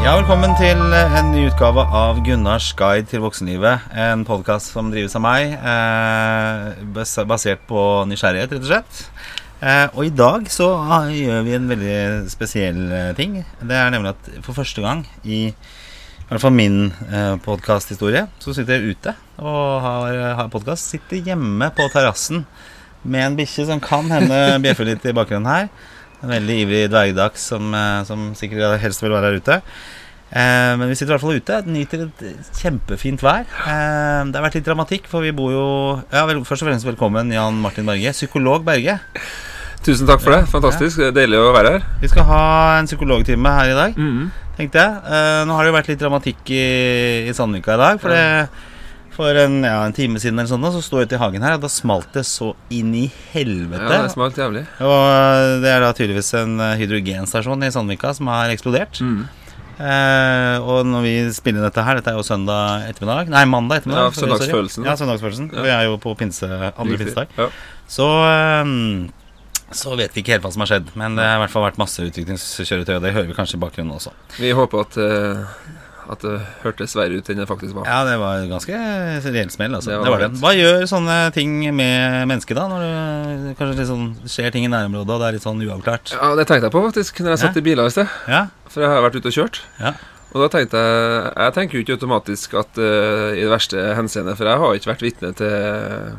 Ja, velkommen til en ny utgave av Gunnars guide til voksenlivet. En podkast som drives av meg, eh, basert på nysgjerrighet, rett og slett. Eh, og i dag så gjør vi en veldig spesiell eh, ting. Det er nemlig at for første gang i i hvert fall min eh, podkasthistorie, så sitter jeg ute og har, har podkast. Sitter hjemme på terrassen med en bikkje som kan hende bjeffer litt i bakgrunnen her. En veldig ivrig dvergdags som, eh, som sikkert helst vil være her ute. Eh, men vi sitter i hvert fall ute. Nyter et kjempefint vær. Eh, det har vært litt dramatikk, for vi bor jo ja, vel, Først og fremst velkommen, Jan Martin Berge. Psykolog Berge. Tusen takk for det. Fantastisk. Er Deilig å være her. Vi skal ha en psykologtime her i dag, Mm. tenkte jeg. Eh, nå har det jo vært litt dramatikk i, i Sandvika i dag. For, det, for en, ja, en time siden eller sånn, så sto jeg ute i hagen her, og da smalt det så inn i helvete. Ja, det smalt jævlig. Og det er da tydeligvis en eh, hydrogenstasjon i Sandvika som har eksplodert. Mm. Eh, og når vi spiller dette her, dette er jo søndag ettermiddag Nei, mandag ettermiddag. Ja, søndagsfølelsen. Ja, søndagsfølelsen. Ja. Vi er jo på pinse, andre Riktig. pinsedag. Ja. Så um, så vet vi ikke helt hva som har skjedd. Men det har i hvert fall vært masse utviklingskjøretøy, og det hører vi kanskje i bakgrunnen også. Vi håper at, eh, at det hørtes verre ut enn det faktisk var. Ja, det var ganske reell smell, altså. Det Det var var det. Hva gjør sånne ting med mennesket, da? Når det kanskje sånn, skjer ting i nærområdet, og det er litt sånn uavklart? Ja, Det tenkte jeg på faktisk når jeg satt i biler i sted. Ja? For jeg har vært ute og kjørt. Ja. Og da tenkte jeg Jeg tenker jo ikke automatisk at uh, i det verste henseende, for jeg har ikke vært vitne til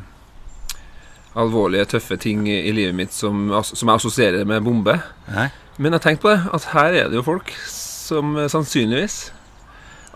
alvorlige, tøffe ting i i livet mitt som, som jeg assosierer med bombe. Nei? Men jeg tenkte på det, at her er det jo folk som eh, sannsynligvis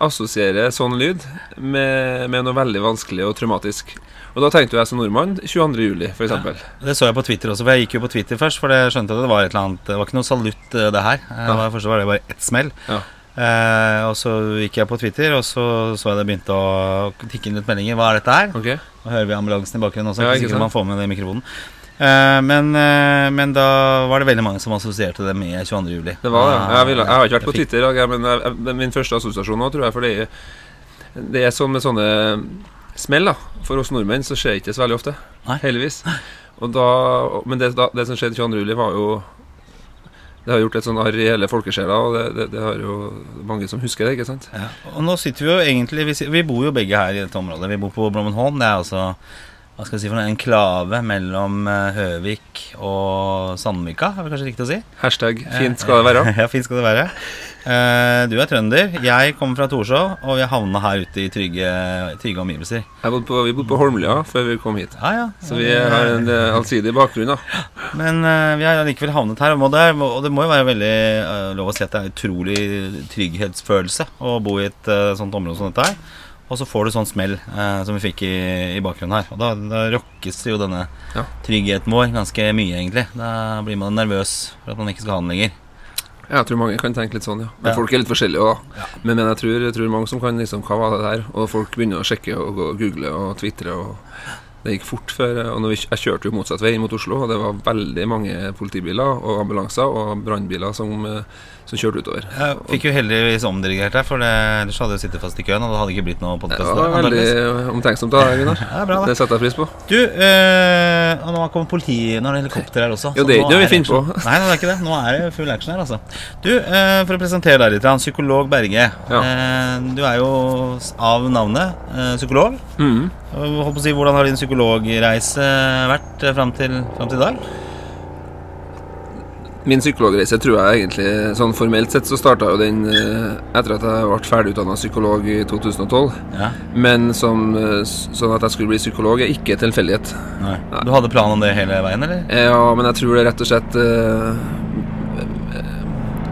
assosierer sånn lyd med, med noe veldig vanskelig og traumatisk. Og da tenkte jeg som nordmann 22. juli, for eksempel. Det så jeg på Twitter også, for jeg gikk jo på Twitter først. For jeg skjønte at det var et eller annet Det var ikke noe salutt, eh, det her. Ja. Det var, først var det bare ett smell. Ja. Eh, og så gikk jeg på Twitter, og så så jeg det begynte å tikke inn litt meldinger. Hva er dette her? Okay. Nå hører vi ambulansen i bakgrunnen også. Ja, ikke ikke sikkert man får med det i mikrofonen. Eh, men, eh, men da var det veldig mange som assosierte det med 22. juli. Det var det. Jeg, ville, jeg har ikke vært på Twitter i Twitter, men jeg, jeg, min første assosiasjon nå, tror jeg. For det det er sånn med sånne smell, da. For oss nordmenn så skjer ikke det så veldig ofte. Nei. Heldigvis. Da, men det, da, det som skjedde 22. juli, var jo Det har gjort et sånn arr i hele folkesjela, og det, det, det har jo mange som husker det, ikke sant? Ja. Og nå sitter vi jo egentlig Vi, vi bor jo begge her i dette området. Vi bor på Blommenholm. Det er altså hva skal jeg si for noe, en klave mellom eh, Høvik og Sandvika, er det kanskje riktig å si? Hashtag fint skal det være. ja, fint skal det være. Eh, du er trønder. Jeg kommer fra Torshov, og vi havna her ute i trygge, trygge omgivelser. Bodde på, vi bodde på Holmlia før vi kom hit. Ja, ja. Så vi har en eh, allsidig bakgrunn, da. Men vi har likevel havnet her, og, det, og det må jo være veldig lov å si at det er utrolig trygghetsfølelse å bo i et sånt område som dette her. Og så får du sånn smell eh, som vi fikk i, i bakgrunnen her. Og da, da rokkes jo denne Ja. tryggheten vår ganske mye, egentlig. Da blir man nervøs for at man ikke skal ha den lenger. Jeg tror mange kan tenke litt sånn, ja. Men Ja. folk er litt forskjellige òg, da. Men, men jeg, tror, jeg tror mange som kan liksom Hva var det der? Og folk begynner å sjekke og og google og tvitre Og det gikk fort før. Og når vi, jeg kjørte jo motsatt vei mot Oslo, og det var veldig mange politibiler og ambulanser og brannbiler som, eh, som kjørte utover. Jeg fikk jo heldigvis omdirigert deg, for det, ellers hadde jeg sittet fast i køen. Og det hadde ikke blitt noe Det var veldig omtenksomt da, Gunnar. Ja, bra, da. Det setter jeg pris på. Du, øh, nå kommer politiet Nå er det helikopter her også. Jo, så det er ikke noe vi finner på. Nei, det er ikke det. Nå er det full action her, altså. Du, øh, for å presentere deg litt, psykolog Berge. Ja. Eh, du er jo av navnet psykolog. Mm. Si, Hvordan har din psykologreise vært fram til, frem til i dag? Min psykologreise tror jeg egentlig Sånn formelt sett så starta jo den eh, etter at jeg ble ferdigutdanna psykolog i 2012. Ja, Men som, eh, sånn at jeg skulle bli psykolog, er ikke tilfeldighet. nei. Du hadde planen om det hele veien, eller? Ja, men jeg tror det rett og slett eh,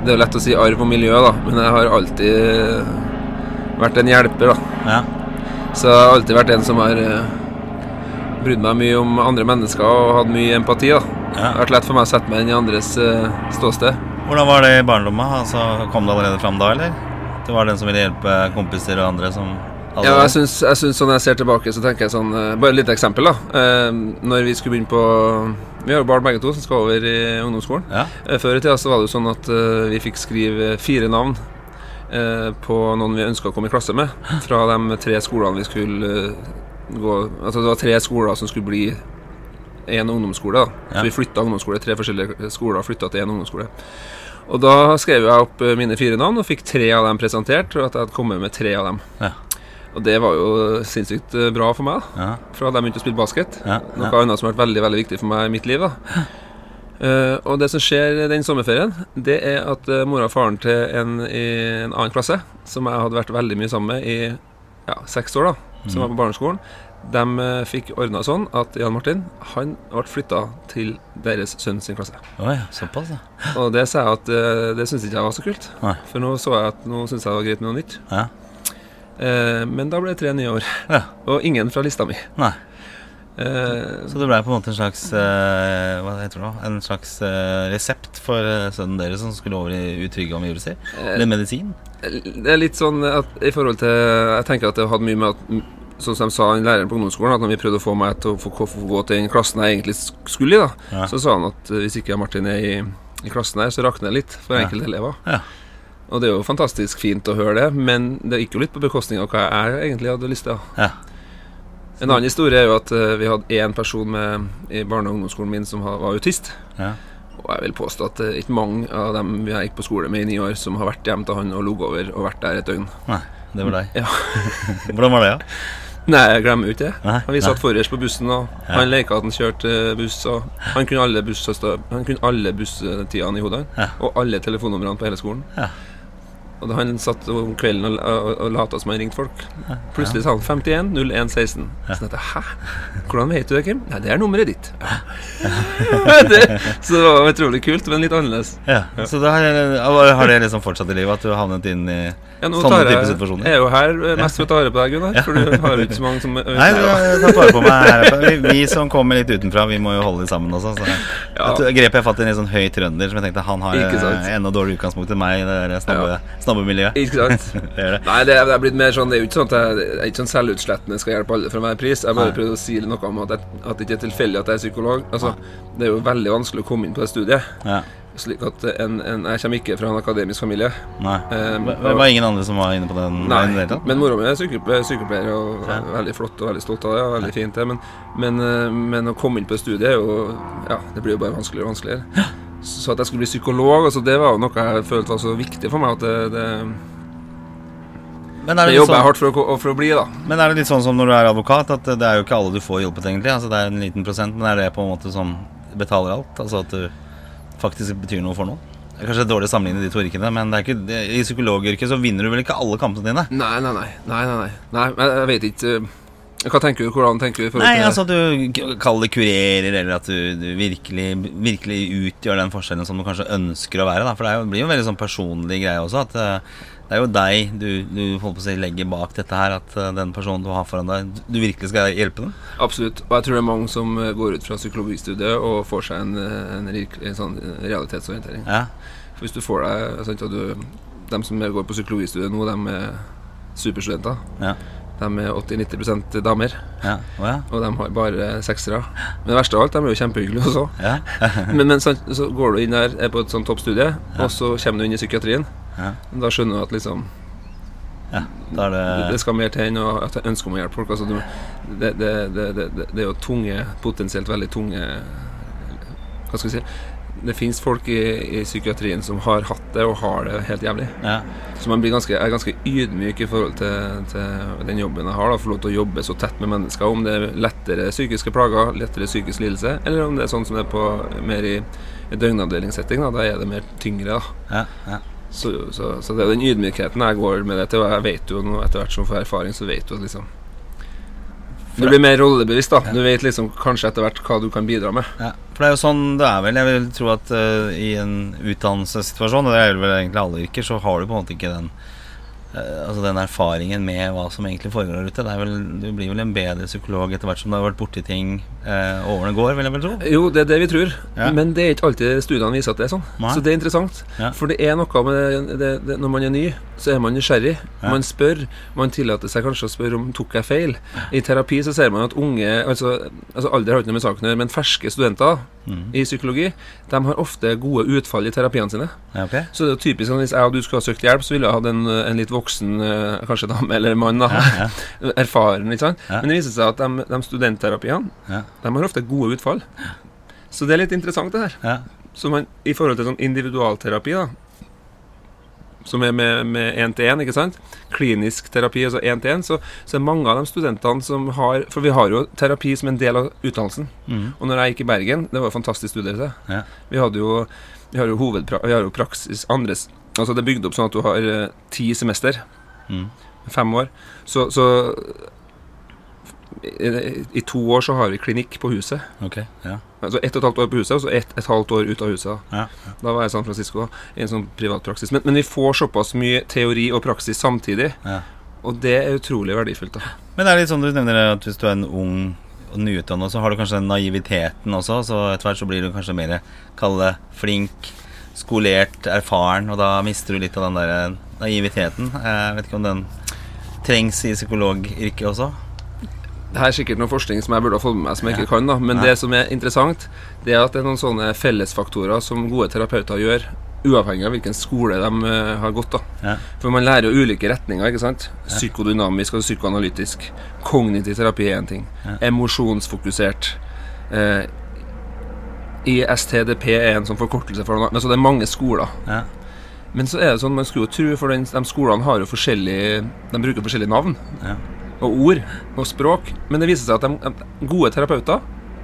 Det er jo lett å si arv og miljø, da, men jeg har alltid vært en hjelper, da. Ja. Så jeg har alltid vært en som har eh, brydd meg mye om andre mennesker og hatt mye empati, da. Det har vært lett for meg å sette meg inn i andres eh, ståsted. Hvordan var det i barndommen? Altså, kom det allerede fram da, eller? Du var den som ville hjelpe kompiser og andre som hadde Ja, jeg syns, jeg syns sånn jeg ser tilbake, så tenker jeg sånn eh, Bare et lite eksempel, da. Eh, når vi skulle begynne på Vi har jo barn begge to som skal over i ungdomsskolen. Ja. Før i tida så var det jo sånn at vi fikk skrive fire navn på noen vi ønska å komme i klasse med. Fra de tre skolene vi skulle gå Altså det var tre skoler som skulle bli én ungdomsskole. da Ja. Så vi flytta ungdomsskole, tre forskjellige skoler flytta til én ungdomsskole. Og da skrev jeg opp eh, mine fire navn og fikk tre av dem presentert. Og at jeg hadde kommet med tre av dem. Ja. Og det var jo sinnssykt eh, bra for meg. da Ja, Fra da jeg begynte å spille basket. ja, Noe annet som har vært veldig veldig viktig for meg i mitt liv. da Uh, Og det som skjer den sommerferien, det er at uh, mora og faren til en i en annen klasse, som jeg hadde vært veldig mye sammen med i ja, seks år, da som var på barneskolen, de eh, fikk ordna sånn at Jan Martin han ble flytta til deres sønn sin klasse. Oi, såpass, ja. Og det sa jeg at eh, det syntes ikke jeg var så kult. Nei. For nå så jeg at nå syntes jeg det var greit med noe nytt. Ja. Eh, men da ble det tre nye år. Ja. Og ingen fra lista mi. Nei. Eh, Så det ble på en måte en slags eh, Hva heter det nå? En slags eh, resept for sønnen deres som skulle over i utrygge omgivelser? Eller medisin? Det er litt sånn at i forhold til Jeg tenker at det hadde mye med at Sånn som de sa en læreren på ungdomsskolen, at når vi prøvde å få meg til å få, få, gå til den klassen jeg egentlig skulle i, da, Ja. så sa han at eh, hvis ikke Martin er i, i klassen her, så rakner det litt for Ja. enkelte elever. Ja. Og det er jo fantastisk fint å høre det, men det gikk jo litt på bekostning av hva jeg egentlig hadde lyst til. Ja. En annen historie er jo at eh, vi hadde én person med, i barne- og ungdomsskolen min som var autist. Ja. Og jeg vil påstå at det er ikke mange av dem jeg gikk på skole med i ni år, som har vært hjemme til han og ligget over og vært der et døgn. Nei, det var deg. Ja. Hvordan var det, da? Nei, jeg glemmer ikke det. Vi satt forrest på bussen, og Ja. han leka at han kjørte buss. Og han kunne alle buss- Han kunne alle busstidene i hodet. Ja. Og alle telefonnumrene på hele skolen. Ja. Og da han satt om kvelden og, og, og lata som han ringte folk. Plutselig sa han 51 01 16. Ja. Så tenkte jeg, hæ? Hvordan vet du det, Kim? Nei, det er nummeret ditt. Det, så det var utrolig kult, men litt annerledes. Ja. Så da har, har det liksom fortsatt i livet, at du har havnet inn i Ja, nå Sånne tar type jeg, situasjoner. jeg er jo her eh, mest for å ta vare på deg, Gunnar. For du har jo ikke så mange som Nei, du tar vare på meg her. Vi, vi som kommer litt utenfra, vi må jo holde sammen også. Så Ja. jeg grep jeg fatt i en sånn høy trønder som jeg tenkte han har eh, enda dårligere utgangspunkt enn meg i det snabbemiljøet. snabbe, snabbemiljøet. Ikke sant? Det det. Nei, det er, det er blitt mer sånn Det er jo ikke sånn at jeg, er ikke sånn selvutslettende skal hjelpe alle for enhver pris. Jeg bare prøvde å si noe om at, jeg, at det ikke er tilfeldig at jeg er psykolog. Altså, Det er jo veldig vanskelig å komme inn på det studiet. Ja. Slik at en, en, Jeg kommer ikke fra en akademisk familie. Nei. Um, Det var ingen andre som var inne på den Nei, den men mora mi er sykepleier, sykepleier og Ja. veldig flott og veldig stolt av det. Og veldig fint det men, men, eh, men å komme inn på studiet jo Ja, det blir jo bare vanskeligere og vanskeligere. Så at jeg skulle bli psykolog, altså det var jo noe jeg følte var så viktig for meg at det, det, Men er det det, jobber jeg sånn, hardt for å, for å bli, da. men er det litt sånn som når du er advokat, at det er jo ikke alle du får hjulpet, egentlig? Altså Det er en liten prosent, men er det på en måte som betaler alt? Altså at du faktisk betyr noe for noen? Det er kanskje dårlig å sammenligne de to yrkene, men det er ikke, i psykologyrket så vinner du vel ikke alle kampene dine? Nei, nei, nei. nei, nei, nei. nei jeg, vet ikke eh, Hva tenker du? Hvordan tenker du? Nei, altså at du kaller det kurerer, eller at du, du virkelig, virkelig utgjør den forskjellen som du kanskje ønsker å være. Da. For det jo, blir jo en veldig sånn personlig greie også. At eh, det er jo deg du, du holdt på å si, legger bak dette her. At eh, den personen du har foran deg, du virkelig skal hjelpe dem. Absolutt. Og jeg tror det er mange som eh, går ut fra psykologistudiet og får seg en, eh, en, en sånn realitetsorientering. Ja, For hvis du får deg sant, du, De som går på psykologistudiet nå, de er superstudenter. ja, De er 80-90% damer, ja. Oh, ja. og de har bare seksere. Men det verste av alt, de er jo kjempehyggelige også. ja. Men, men så, så går du inn der, er på et sånt toppstudie, og så kommer du inn i psykiatrien. Ja. Da skjønner du at liksom ja. Det, det skal mer til enn å- at jeg ønsker om å hjelpe folk. Altså, du, det, det, det, det, det, det er jo tunge, potensielt veldig tunge Hva skal vi si Det fins folk i, i psykiatrien som har hatt det og har det helt jævlig. ja. Så man blir ganske, er ganske ydmyk i forhold til, til den jobben jeg har. Da, Få lov til å jobbe så tett med mennesker. Om det er lettere psykiske plager, lettere psykisk lidelse, eller om det er sånn som det er på mer i, i døgnavdelingssetting. Da, da er det mer tyngre. da ja, ja. Så, så, så det er den ydmykheten jeg går med det til. Og jeg vet jo nå etter hvert som får erfaring, så vet du at liksom Du blir mer rollebevisst, da. Du vet liksom kanskje etter hvert hva du kan bidra med. Ja, for det er jo sånn det er vel. Jeg vil tro at uh, i en utdannelsessituasjon, og det er vel egentlig alle yrker, så har du på en måte ikke den Altså den erfaringen med hva som egentlig foregår der ute. Det er vel, du blir vel en bedre psykolog etter hvert som du har vært borti ting eh, årene går, vil jeg vel tro. Jo, det er det vi tror, Ja. men det er ikke alltid studiene viser at det er sånn. Nei. Så det er interessant. Ja. For det er noe med det, det, det Når man er ny, så er man nysgjerrig. Ja. Man spør. Man tillater seg kanskje å spørre om tok jeg feil. I terapi så ser man at unge Altså, altså alder har ikke noe med saken å gjøre, men ferske studenter i psykologi, de har ofte gode utfall i terapiene sine. Okay. Så det er typisk at hvis jeg og du skulle ha søkt hjelp, så ville jeg hatt en, en litt voksen eh, kanskje dame eller mann. da Erfaren, ikke sant? Ja. Men det viser seg at de, de studentterapiene Ja. De har ofte gode utfall. Så det er litt interessant, det her. Ja. Så man, I forhold til sånn individualterapi, da som er med med én-til-én, ikke sant? Klinisk terapi, altså én-til-én, så, så er mange av de studentene som har For vi har jo terapi som en del av utdannelsen. Mm. Og når jeg gikk i Bergen, det var jo fantastisk studie. det. Ja. Vi hadde jo Vi har jo hovedpra vi har jo praksis andres Altså det er bygd opp sånn at du har eh, ti semester. Mm. Fem år. Så, så i, to år så har vi klinikk på huset. Okay, Ja. Altså ett og et halvt år på huset, og så ett et halvt år ut av huset. Ja. Da var jeg i San Francisco i en sånn privatpraksis. Men, men vi får såpass mye teori og praksis samtidig, Ja. og det er utrolig verdifullt. da Men det er litt sånn du nevner at hvis du er en ung og nyutdannet, så har du kanskje den naiviteten også, så etter hvert så blir du kanskje mer kalle flink, skolert, erfaren, og da mister du litt av den der naiviteten. Jeg vet ikke om den trengs i psykologyrket også. Det her er sikkert noe forskning som jeg burde ha fått med meg, som jeg ikke kan. da Men Nei. det som er interessant, det er at det er noen sånne fellesfaktorer som gode terapeuter gjør, uavhengig av hvilken skole de eh, har gått. da Ja. For man lærer jo ulike retninger. ikke sant? Psykodynamisk og psykoanalytisk. Kognitiv terapi er én ting. Ja. Emosjonsfokusert. Eh, ISTDP er en sånn forkortelse for noe. Men så det er mange skoler. Ja. Men så er det sånn, man skulle jo tro, for den, de skolene har jo forskjellige De bruker forskjellige navn Ja. Og ord og språk. Men det viser seg at de, de gode terapeuter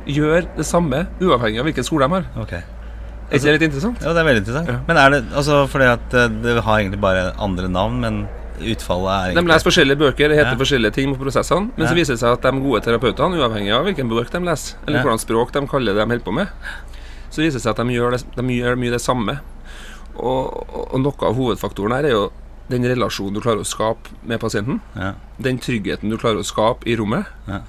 gjør det samme uavhengig av hvilken skole de har. Ok. Er ikke det litt interessant? Ja, det er veldig interessant. Ja. Men er det altså fordi at eh, det har egentlig bare andre navn, men utfallet er De leser forskjellige bøker, det heter Ja. forskjellige ting på prosessene. Men Ja. så viser det seg at de gode terapeutene, uavhengig av hvilken bok de leser, eller Ja. hvordan språk de kaller det de holder på med, så viser det seg at de gjør, det, de gjør mye det samme. Og, og, og noe av hovedfaktoren her er jo den relasjonen du klarer å skape med pasienten. ja. Den tryggheten du klarer å skape i rommet. Ja.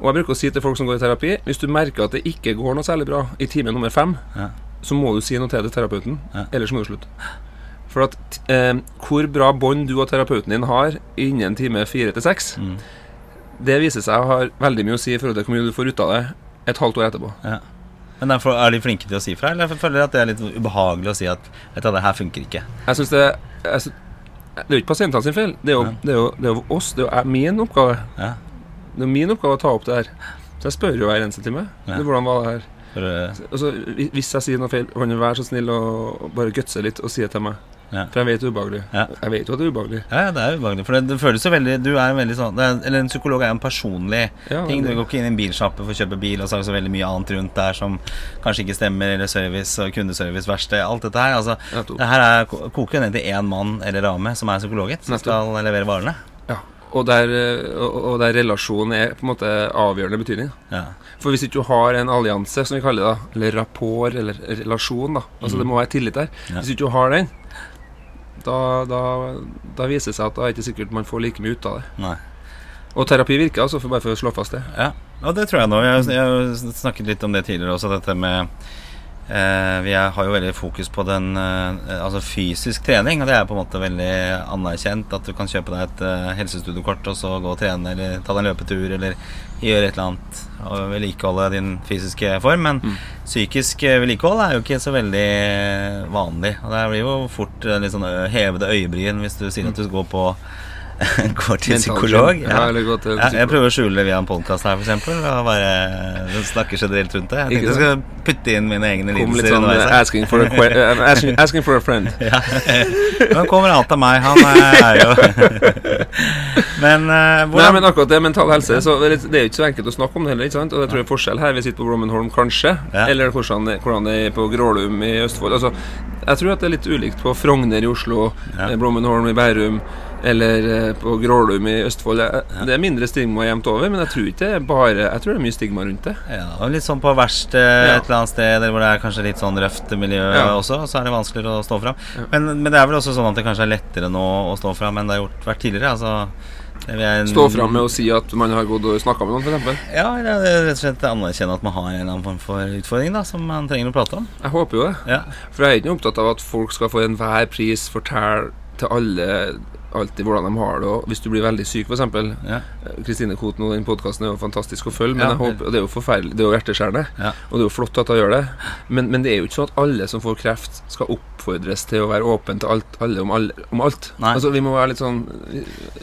Og jeg bruker å si til folk som går i terapi Hvis du merker at det ikke går noe særlig bra i time nummer fem, Ja. så må du si noe til terapeuten. Ellers må du slutte. For at eh, hvor bra bånd du og terapeuten din har innen time fire til seks, Mm. det viser seg å ha veldig mye å si i forhold til hvor mye du får ut av det et halvt år etterpå. Ja. Men derfor er de flinke til å si fra, eller føler de at det er litt ubehagelig å si at Vet du, det her funker ikke? Jeg synes det jeg synes, Det er jo ikke pasientene sin feil. Det er jo, Ja. det er jo, det er jo oss. Det er jo min oppgave. Ja. Det er min oppgave å ta opp det her. Så jeg spør jo hver eneste time. Ja. Hvordan var det her? For, uh... Altså, hvis jeg sier noe feil, kan du være så snill å bare gutse litt og si det til meg? Ja. For jeg vet det er ubehagelig. Ja. Jeg vet jo at det er ubehagelig. ja, det er ubehagelig. For det, det føles jo veldig Du er veldig sånn er, Eller en psykolog er jo en personlig Ja, ting. Du går ikke inn i en bilsjappe for å kjøpe bil, og så er det så veldig mye annet rundt der som kanskje ikke stemmer, eller service og kundeservice, verksted, alt dette her. Altså, det her er, koker ned til én mann eller dame som er psykologet, som skal levere varene. Ja. Og der, eh, og, og der relasjonen er på en måte avgjørende betydning. Ja. For hvis ikke du har en allianse, som vi kaller det, da, eller rapport, eller relasjon, da Altså det må være tillit der. Mm. Hvis ikke du har den, da, da, da viser det seg at da er ikke sikkert man får like mye ut av det. Nei. Og terapi virker, altså, for bare for å slå fast det. Ja, og det tror jeg nå. Jeg, jeg snakket litt om det tidligere også, dette med Vi er, har jo veldig fokus på den eh, altså fysisk trening, og det er på en måte veldig anerkjent. At du kan kjøpe deg et eh, helsestudiokort og så gå og trene, eller ta deg en løpetur, eller gjøre et eller annet og vedlikeholde din fysiske form. Men Mm. psykisk eh, vedlikehold er jo ikke så veldig vanlig. Og det blir jo fort eh, litt sånn hevede øyebryn hvis du sier at du går på Går til psykolog. Ja, til Ja, jeg prøver å skjule det via en podkast her, f.eks. Og bare snakker generelt rundt det. Jeg tenkte jeg skal putte inn mine egne lidelser sånn eh, asking for a, eh, asking, asking for a friend. Ja. Han kommer alt av meg. Han er jo Men uh, Nei, men akkurat det mental helse så det er Det jo ikke så enkelt å snakke om det heller. ikke sant? Og jeg tror det er forskjell her. Vi sitter på Brommenholm, kanskje. Eller hvordan det, hvordan det er på Grålum i Østfold. Altså, jeg tror at det er litt ulikt på Frogner i Oslo, Ja. Blommenholm Brommenholm i Bærum eller eh, på Grålum i Østfold. Det er mindre stigma jevnt over, men jeg tror ikke det er bare Jeg tror det er mye stigma rundt det. ja, og Litt sånn på verksted Ja. et eller annet sted hvor det er kanskje litt sånn røft miljø Ja. også, så er det vanskeligere å stå fram. Ja. Men, men det er vel også sånn at det kanskje er lettere nå å stå fram enn det har gjort, vært tidligere. Altså, Stå fram med å si at man har gått og snakka med noen, f.eks. Ja, det er rett og slett anerkjenne at man har en eller annen form for utfordring da som man trenger å prate om. Jeg håper jo det. Ja, For jeg er ikke opptatt av at folk skal for enhver pris fortelle til alle alltid hvordan de har det. Og hvis du blir veldig syk, f.eks. Ja. Kristine og den podkasten er jo fantastisk å følge, men Ja. jeg håper, det er jo forferdelig, det er jo hjerteskjærende. Ja. Og det er jo flott at hun gjør det, men, men det er jo ikke sånn at alle som får kreft, skal oppfordres til å være åpen til alt, alle om, alle, om alt. Nei. Altså, vi må være litt sånn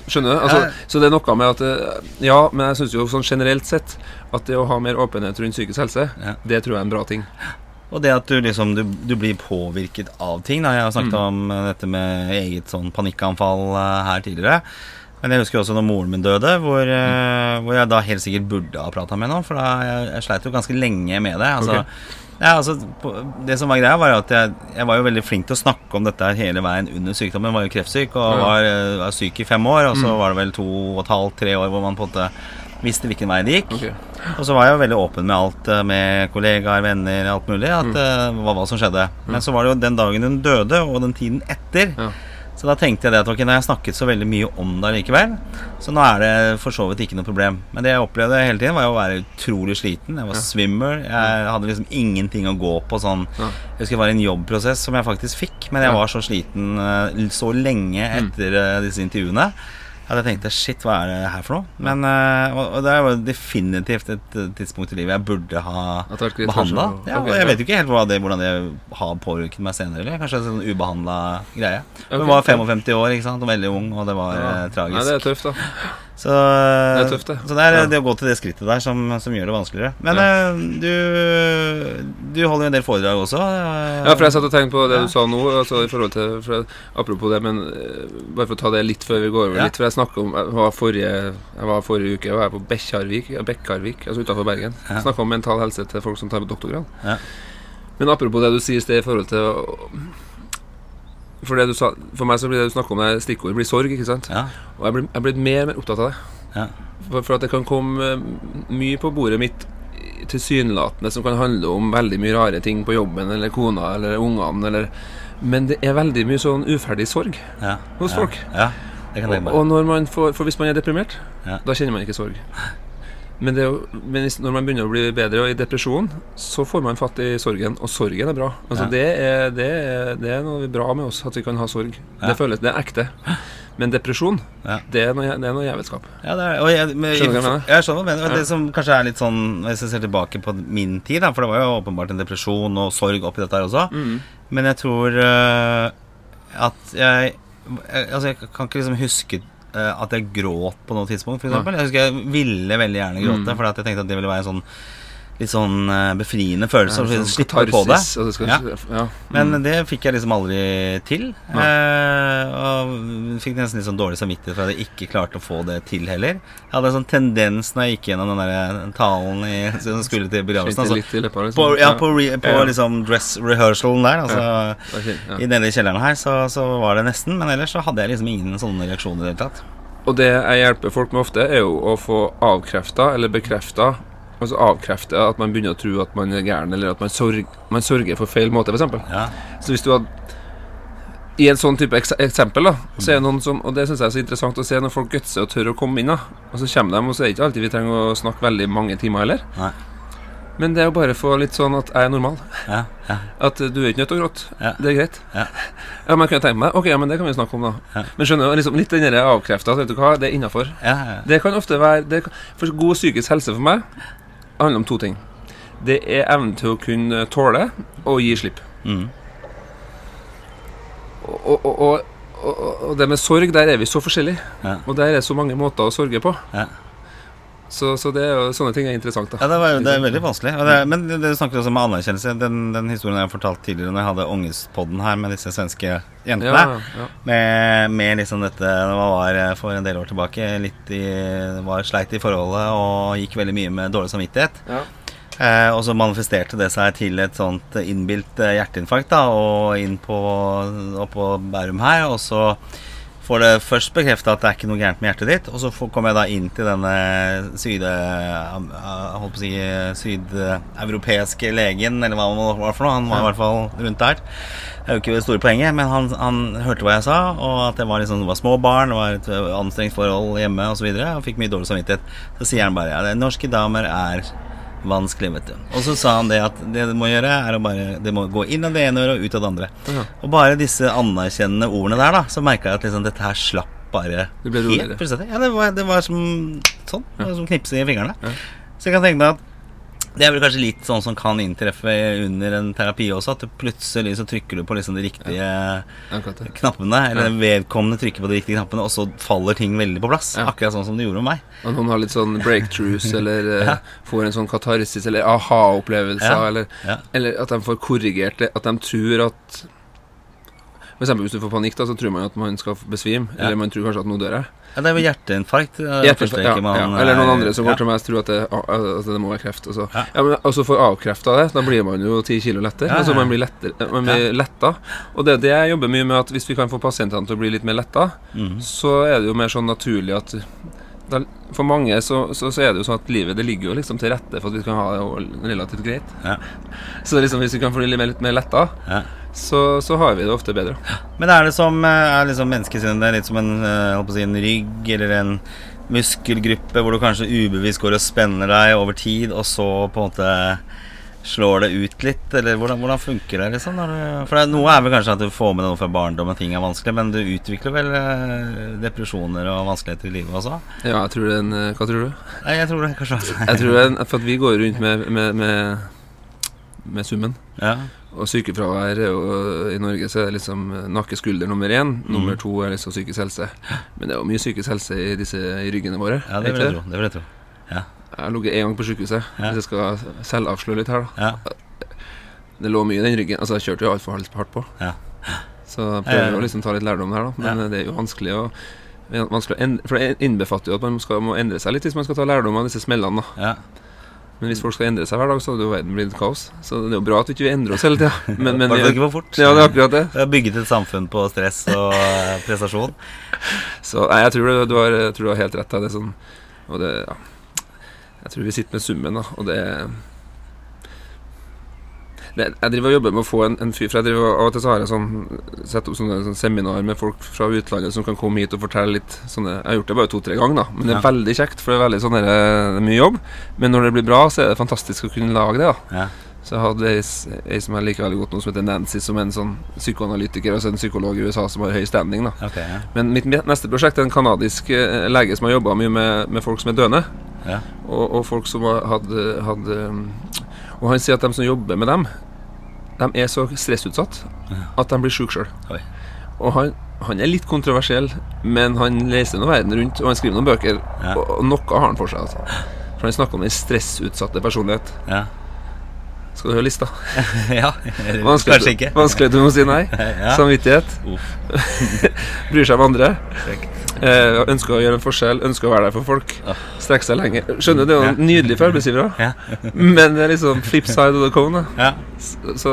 Skjønner du? Altså. Så det er noe med at eh, Ja, men jeg syns jo sånn generelt sett at det å ha mer åpenhet rundt psykisk helse, det tror jeg er en bra ting. Og det at du liksom du, du blir påvirket av ting. Da. Jeg har snakket Mm. om eh, dette med eget sånn panikkanfall eh, her tidligere. Men jeg husker også når moren min døde, hvor, mm. hvor jeg da helt sikkert burde ha prata med noen. For da jeg, jeg sleit jo ganske lenge med det. Altså, okay. ja, altså, det som var greia, var at jeg, jeg var jo veldig flink til å snakke om dette her hele veien under sykdommen. Jeg var jo kreftsyk og var, eh, var syk i fem år. Og så Mm. var det vel to og et halvt, tre år hvor man på en måte visste hvilken vei det gikk. Okay. Og så var jeg jo veldig åpen med alt, eh, med kollegaer, venner, alt mulig, at, Mm. eh, hva, hva som skjedde. Men så var det jo den dagen hun døde, og den tiden etter. Ja. Så da tenkte jeg det at ok, nå har jeg snakket så veldig mye om det likevel, så nå er det for så vidt ikke noe problem. Men det jeg opplevde hele tiden, var jo å være utrolig sliten. Jeg var Ja. svimmel. Jeg hadde liksom ingenting å gå på sånn Ja. Jeg husker det var en jobbprosess som jeg faktisk fikk, men jeg var så sliten eh, så lenge Mm. etter disse intervjuene. At jeg tenkte shit, hva er det her for noe? Men, eh, og, og det er jo definitivt et eh, tidspunkt i livet jeg burde ha behandla. Ja, okay, jeg vet jo ikke helt det, hvordan det har påvirket meg senere. Eller? Kanskje en sånn ubehandla greie. Men jeg var 55 år ikke sant? og veldig ung, og det var Ja. eh, tragisk. Nei, det er tøft, da. Så det er tøft, det. Så det er Ja. det å gå til det skrittet der som, som gjør det vanskeligere. Men Ja. eh, du, du holder jo en del foredrag også. eh, Ja, for jeg satt og tenkte på det Ja. du sa nå, altså i til Apropos det, men eh, bare for å ta det litt før vi går over litt For jeg snakka om Jeg var forrige, jeg var forrige uke var jeg på Bekkjarvik, Bekkarvik, altså utenfor Bergen. Ja. Snakka om mental helse til folk som tar doktorgrad. Ja. Men apropos det du sier i sted i forhold til For det du sa For meg så blir det du snakker om det stikkordet blir sorg, ikke sant? Ja. Og jeg blir, jeg blir mer og mer opptatt av det. Ja. For, for at det kan komme eh, mye på bordet mitt tilsynelatende som kan handle om veldig mye rare ting på jobben eller kona eller ungene eller Men det er veldig mye sånn uferdig sorg. ja. Hos ja. folk. Ja, det kan Og, og når man får, For hvis man er deprimert, da kjenner man ikke sorg. Men, det men når man begynner å bli bedre og i depresjon, så får man fatt i sorgen, og sorgen er bra. Altså Ja. det, er, det, er, det er noe bra med oss, at vi kan ha sorg. Ja. Det føles, det er ekte. Men depresjon, Ja. det er noe, det er noe jævelskap. Ja, det jeg, men, Skjønner du hva jeg mener? Jeg skjønner hva du mener. Det som kanskje er litt sånn Hvis jeg ser tilbake på min tid, da, for det var jo åpenbart en depresjon og sorg oppi dette her også, Mm. men jeg tror uh, at jeg jeg- Altså, jeg kan ikke liksom huske at jeg gråt på noe tidspunkt, f.eks. Jeg husker jeg ville veldig gjerne gråte, Mm. for at jeg tenkte at det ville være en sånn litt sånn eh, befriende følelse. Ja, sånn slippe på det. det skal, Ja. ja. Men Mm. det fikk jeg liksom aldri til. Eh, og fikk nesten litt sånn dårlig samvittighet for at jeg ikke klarte å få det til heller. Jeg hadde en sånn tendens når jeg gikk gjennom den der talen i, som skulle til begravelsen. Altså, liksom. på, ja, på, re, på liksom dress rehearsalen der, altså i denne kjelleren her, så, så var det nesten. Men ellers så hadde jeg liksom ingen sånne reaksjoner i det hele tatt. Og det jeg hjelper folk med ofte, er jo å få avkrefta eller bekrefta Altså avkrefte at man begynner å tro at man er gæren, eller at man, sorg, man sørger for feil måte, f.eks. Ja. Så hvis du hadde I en sånn type eksempel, da, så er det noen som Og det syns jeg er så interessant å se når folk gutser og tør å komme inn, da. Og så kommer de, og så er det ikke alltid vi trenger å snakke veldig mange timer heller. Nei. Men det er jo bare for litt sånn at jeg er normal. Ja, ja, At du er ikke nødt til å gråte. Ja. Det er greit. Ja. Ja, men jeg kunne tenke meg Ok, ja, men det kan vi snakke om, da. Ja. Men skjønner du, liksom litt den der avkrefta, vet du hva, det er innafor. ja, ja. Det kan ofte være det, kan- For god psykisk helse for meg handler om to ting. Det er evnen til å kunne tåle og gi slipp. Mm. Og, og, og, og, og det med sorg, der er vi så forskjellige. Ja. Og der er så mange måter å sorge på. Ja. Så, så det sånne ting er interessant. da Ja, det, var, det er veldig vanskelig. Det, men det, det snakker også om anerkjennelse. Den, den historien jeg har fortalt tidligere når jeg hadde Ungespodden her med disse svenske jentene. Ja, ja. Med, med liksom dette det var eh, for en del år tilbake litt i, var sleit i forholdet og gikk veldig mye med dårlig samvittighet. Ja. Eh, og så manifesterte det seg til et sånt innbilt eh, hjerteinfarkt da, og inn på, på Bærum her. Og så får det først bekrefta at det er ikke noe gærent med hjertet ditt. Og så kommer jeg da inn til denne syde, holdt på å si, sydeuropeiske legen, eller hva det var for noe. Han var i hvert fall rundt der. Det er jo ikke det store poenget, men han, han hørte hva jeg sa, og at det var, liksom, det var små barn, det var et anstrengt forhold hjemme osv. Og, så videre, og fikk mye dårlig samvittighet. Så sier han bare ja, det, norske damer er vanskelig, vet du. Og så sa han det at det du må gjøre, er å bare Det må gå inn av det ene øret og ut av det andre. Ja. Og bare disse anerkjennende ordene der, da, så merka jeg at liksom dette her slapp bare det helt Ja, det var, det var som sånn. Det var som knipse i fingrene. Ja. Så jeg kan tenke meg at det er vel kanskje litt sånn som kan inntreffe under en terapi også, at plutselig så trykker du på liksom de riktige ja. knappene, eller Ja. vedkommende trykker på de riktige knappene, og så faller ting veldig på plass. Ja. Akkurat sånn som det gjorde med meg. Og noen har litt sånn breakthroughs, eller eh, Ja. får en sånn katarsis, eller aha-opplevelser, Ja. eller, eller at de får korrigert det. At de tror at For eksempel hvis du får panikk, da, så tror man at man skal besvime. Eller man tror kanskje at nå dør jeg. Ja, det er vel hjerteinfarkt. er Hjertet- første ja, man, ja. Eller noen eh, andre som går til meg og tror at det, at det må være kreft. Og så, Ja. ja. men, og så får avkrefta det. Da blir man jo ti kilo lettere. Altså man blir, lettere, man blir letta. Og det er det jeg jobber mye med, at hvis vi kan få pasientene til å bli litt mer letta, mm. så er det jo mer sånn naturlig at For mange så, så, så er det jo sånn at livet det ligger jo liksom til rette for at vi kan ha det relativt greit. Ja. Så liksom hvis vi kan få det litt mer, litt mer letta, Ja. Så, så har vi det ofte bedre. Men er det som eh, er liksom menneskesinnet litt som en, eh, si, en rygg eller en muskelgruppe hvor du kanskje ubevisst går og spenner deg over tid, og så på en måte slår det ut litt? Eller hvordan, hvordan funker det? liksom? For det, Noe er vel kanskje at du får med deg noe fra barndommen, ting er vanskelig, men du utvikler vel eh, depresjoner og vanskeligheter i livet også? Ja, jeg tror det en eh, Hva tror du? Nei, jeg tror det kanskje Jeg tror det For at vi går rundt med, med, med, med summen. Ja. Og sykefravær jo I Norge så er det liksom nakke-skulder nummer én. Nummer to er liksom psykisk helse. Men det er jo mye psykisk helse i disse i ryggene våre. ja, det vil jeg tro. Det vil jeg tro. Jeg har ligget én gang på sykehuset. Ja. Hvis jeg skal selvavsløre litt her, da. Ja. Det lå mye i den ryggen. Altså, jeg kjørte jo altfor hardt på. Ja. Så jeg Ja, ja, prøver ja. å liksom ta litt lærdom her, da. Men Ja. det er jo vanskelig å For det innbefatter jo at man skal, må endre seg litt hvis man skal ta lærdom av disse smellene. da Ja. Men hvis folk skal endre seg hver dag, så hadde jo verden blitt kaos. Så det er jo bra at vi ikke endrer oss hele tida. Men, men det ikke for fort. ja, det er akkurat det. Vi har bygget et samfunn på stress og eh, prestasjon. Så nei, jeg tror du, har, jeg tror du har helt rett. Det sånn, og det, ja. Jeg tror vi sitter med summen, da, og det, det Jeg driver og jobber med å få en, en fyr For jeg driver Av og til så har jeg sånn sett opp sånne, sånne seminar med folk fra utlandet som kan komme hit og fortelle litt sånne Jeg har gjort det bare to-tre ganger, da, men det er Ja. veldig kjekt, for det er veldig sånn det er mye jobb. Men når det blir bra, så er det fantastisk å kunne lage det, da. Ja. Så jeg hadde ei, som jeg liker veldig godt nå, som heter Nancy, som er en sånn psykoanalytiker, altså en psykolog i USA som har høy standing, da. okay, ja. Men mitt neste prosjekt er en kanadisk eh, lege som har jobba mye med, med folk som er døende. Ja. Og, og folk som har hadde um, Og han sier at de som jobber med dem, de er så stressutsatt at de blir syke sjøl. Og han, han er litt kontroversiell, men han reiser nå verden rundt, og han skriver noen bøker, Ja. og, og noe har han for seg. Altså. For han snakker om den stressutsatte personlighet. Ja. Skal du høre lista? ja. Vanskelig, Kanskje ikke. vanskelig du må si nei. Ja. Samvittighet. Bryr seg om andre. Frekt. Eh, ønsker å gjøre en forskjell, ønsker å være der for folk. Strekke seg lenger. Skjønner du, det er jo nydelig for arbeidsgivere. Ja. Men det er liksom flip side of the cone. ja. Så,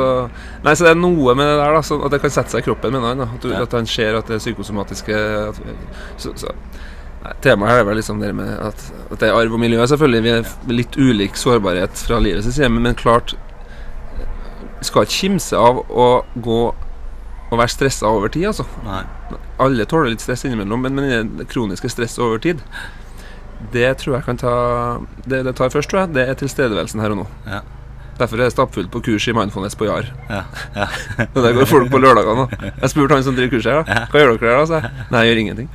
nei, så det er noe med det der, da, at det kan sette seg i kroppen. Mener han. At, du, Ja. at han ser at det er psykosomatiske at, så, så, nei, Temaet her er vel liksom det med at, at det er arv og miljø. Selvfølgelig Vi er litt ulik sårbarhet fra livets side, men, men klart Vi skal ikke kimse av å gå og være stressa over tid, altså. Nei. Alle tåler litt stress innimellom, men, men det kroniske stress over tid Det tror jeg kan ta Det det tar først, tror jeg, det er tilstedeværelsen her og nå. Ja. Derfor er det stappfullt på kurs i mindfulness på Jar. Ja. Ja. Og der går folk på lørdagene. da. Jeg spurte han som driver kurset her, da. Hva gjør dere her, da? sa jeg. Nei, jeg gjør ingenting.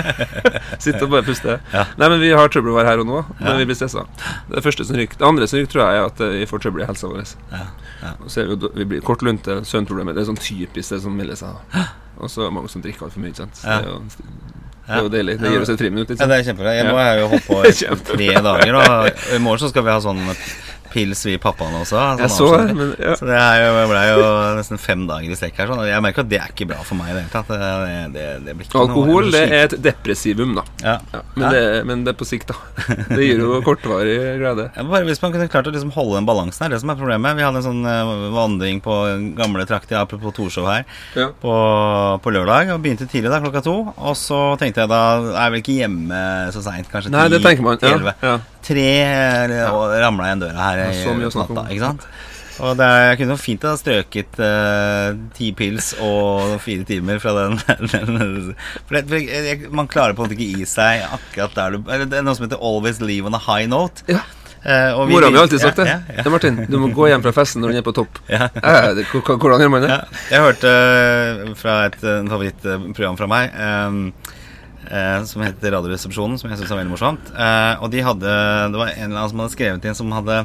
Sitter og bare puster. Ja. Nei, men vi har trøbbel her og nå, men vi blir stressa. Det første som ryker. Det andre som ryker, tror jeg, er at eh, vi får trøbbel i helsa vår. Ja. Ja. Så er vi, vi blir kort lunte, søvnproblemer. Det er sånn typisk det som melder seg. Og så er det mange som drikker altfor mye. ikke sant? Ja. Det, er jo, det er jo deilig. Det gir oss et friminutt. Ja, Liksom. det er kjempebra. Jeg, nå har jeg jo holdt på i tre dager, og i morgen så skal vi ha sånn pils vi pappaene også. Sånn Jeg så men ja. Så det er jo, ble jo nesten fem dager i strekk her. Sånn. Jeg merker at det er ikke bra for meg i det hele tatt. Det, det, det Alkohol det er et depresivum, da. ja. Ja, men, det, men det er på sikt, da. Det gir jo kortvarig glede. Bare Hvis man kunne klart å liksom holde den balansen her, det som er problemet. Vi hadde en sånn eh, vandring på gamle trakter, apropos Torshov her, Ja. på, på lørdag. Og begynte tidlig da, klokka to. Og så tenkte jeg da er jeg vel ikke hjemme så seint, kanskje Nei, det ti, tenker man. Ja, ja. Tre ja. og ramla igjen døra her Ja, i så snakke natta, ikke sant? Og det, er- jeg kunne fint ha strøket eh, ti pils og fire timer fra den, For, det, for jeg, man klarer på en måte ikke i seg akkurat der du Det er noe som heter 'always leave on a high note'. Ja. Eh, vi- Mora mi har alltid sagt det. Ja, ja, Ja, Martin, du må gå hjem fra festen når den er på topp. ja. Eh, Hvordan gjør man det? Ja, jeg hørte eh, fra et eh, favorittprogram fra meg um, eh, som heter Radioresepsjonen, som jeg syns er veldig morsomt. Eh, og de hadde Det var en eller annen som hadde skrevet inn som hadde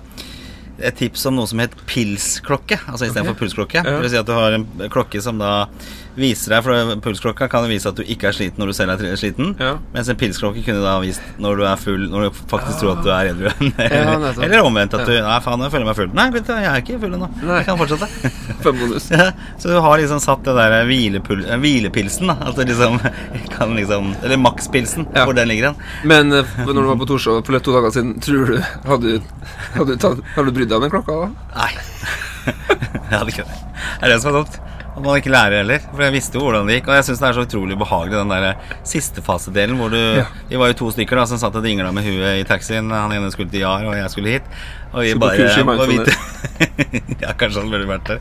et tips om noe som het pilsklokke, altså istedenfor okay. pulsklokke. Ja. Det vil si at du har en klokke som da viser deg For pulsklokka kan vise at du ikke er sliten når du selv er sliten. Ja. Mens en pilsklokke kunne da vist når du er full, når du faktisk tror at du er edru. Ja. Eller omvendt. At du Nei, faen, jeg føler meg full. Nei, vet du, jeg er ikke full ennå. Jeg kan fortsette. Fem bonus. Ja, så du har liksom satt det der hvilepul eh, hvilepilsen, da. At du liksom kan liksom Eller makspilsen, Ja. hvor den ligger hen. Men eh, når du var på Torshov for to dager siden, tror du Hadde du, hadde hadde du brydd deg om den klokka da? Nei. jeg hadde ikke det. Det er det som er dumt. At man ikke lærer heller. For jeg visste jo hvordan det gikk. Og jeg syns det er så utrolig behagelig, den der siste fasedelen hvor du Ja. Vi var jo to stykker da som satt og dingla med huet i taxien. Han ene skulle til Jar, og jeg skulle hit. Og vi bare må vite Ja, kanskje han burde vært der.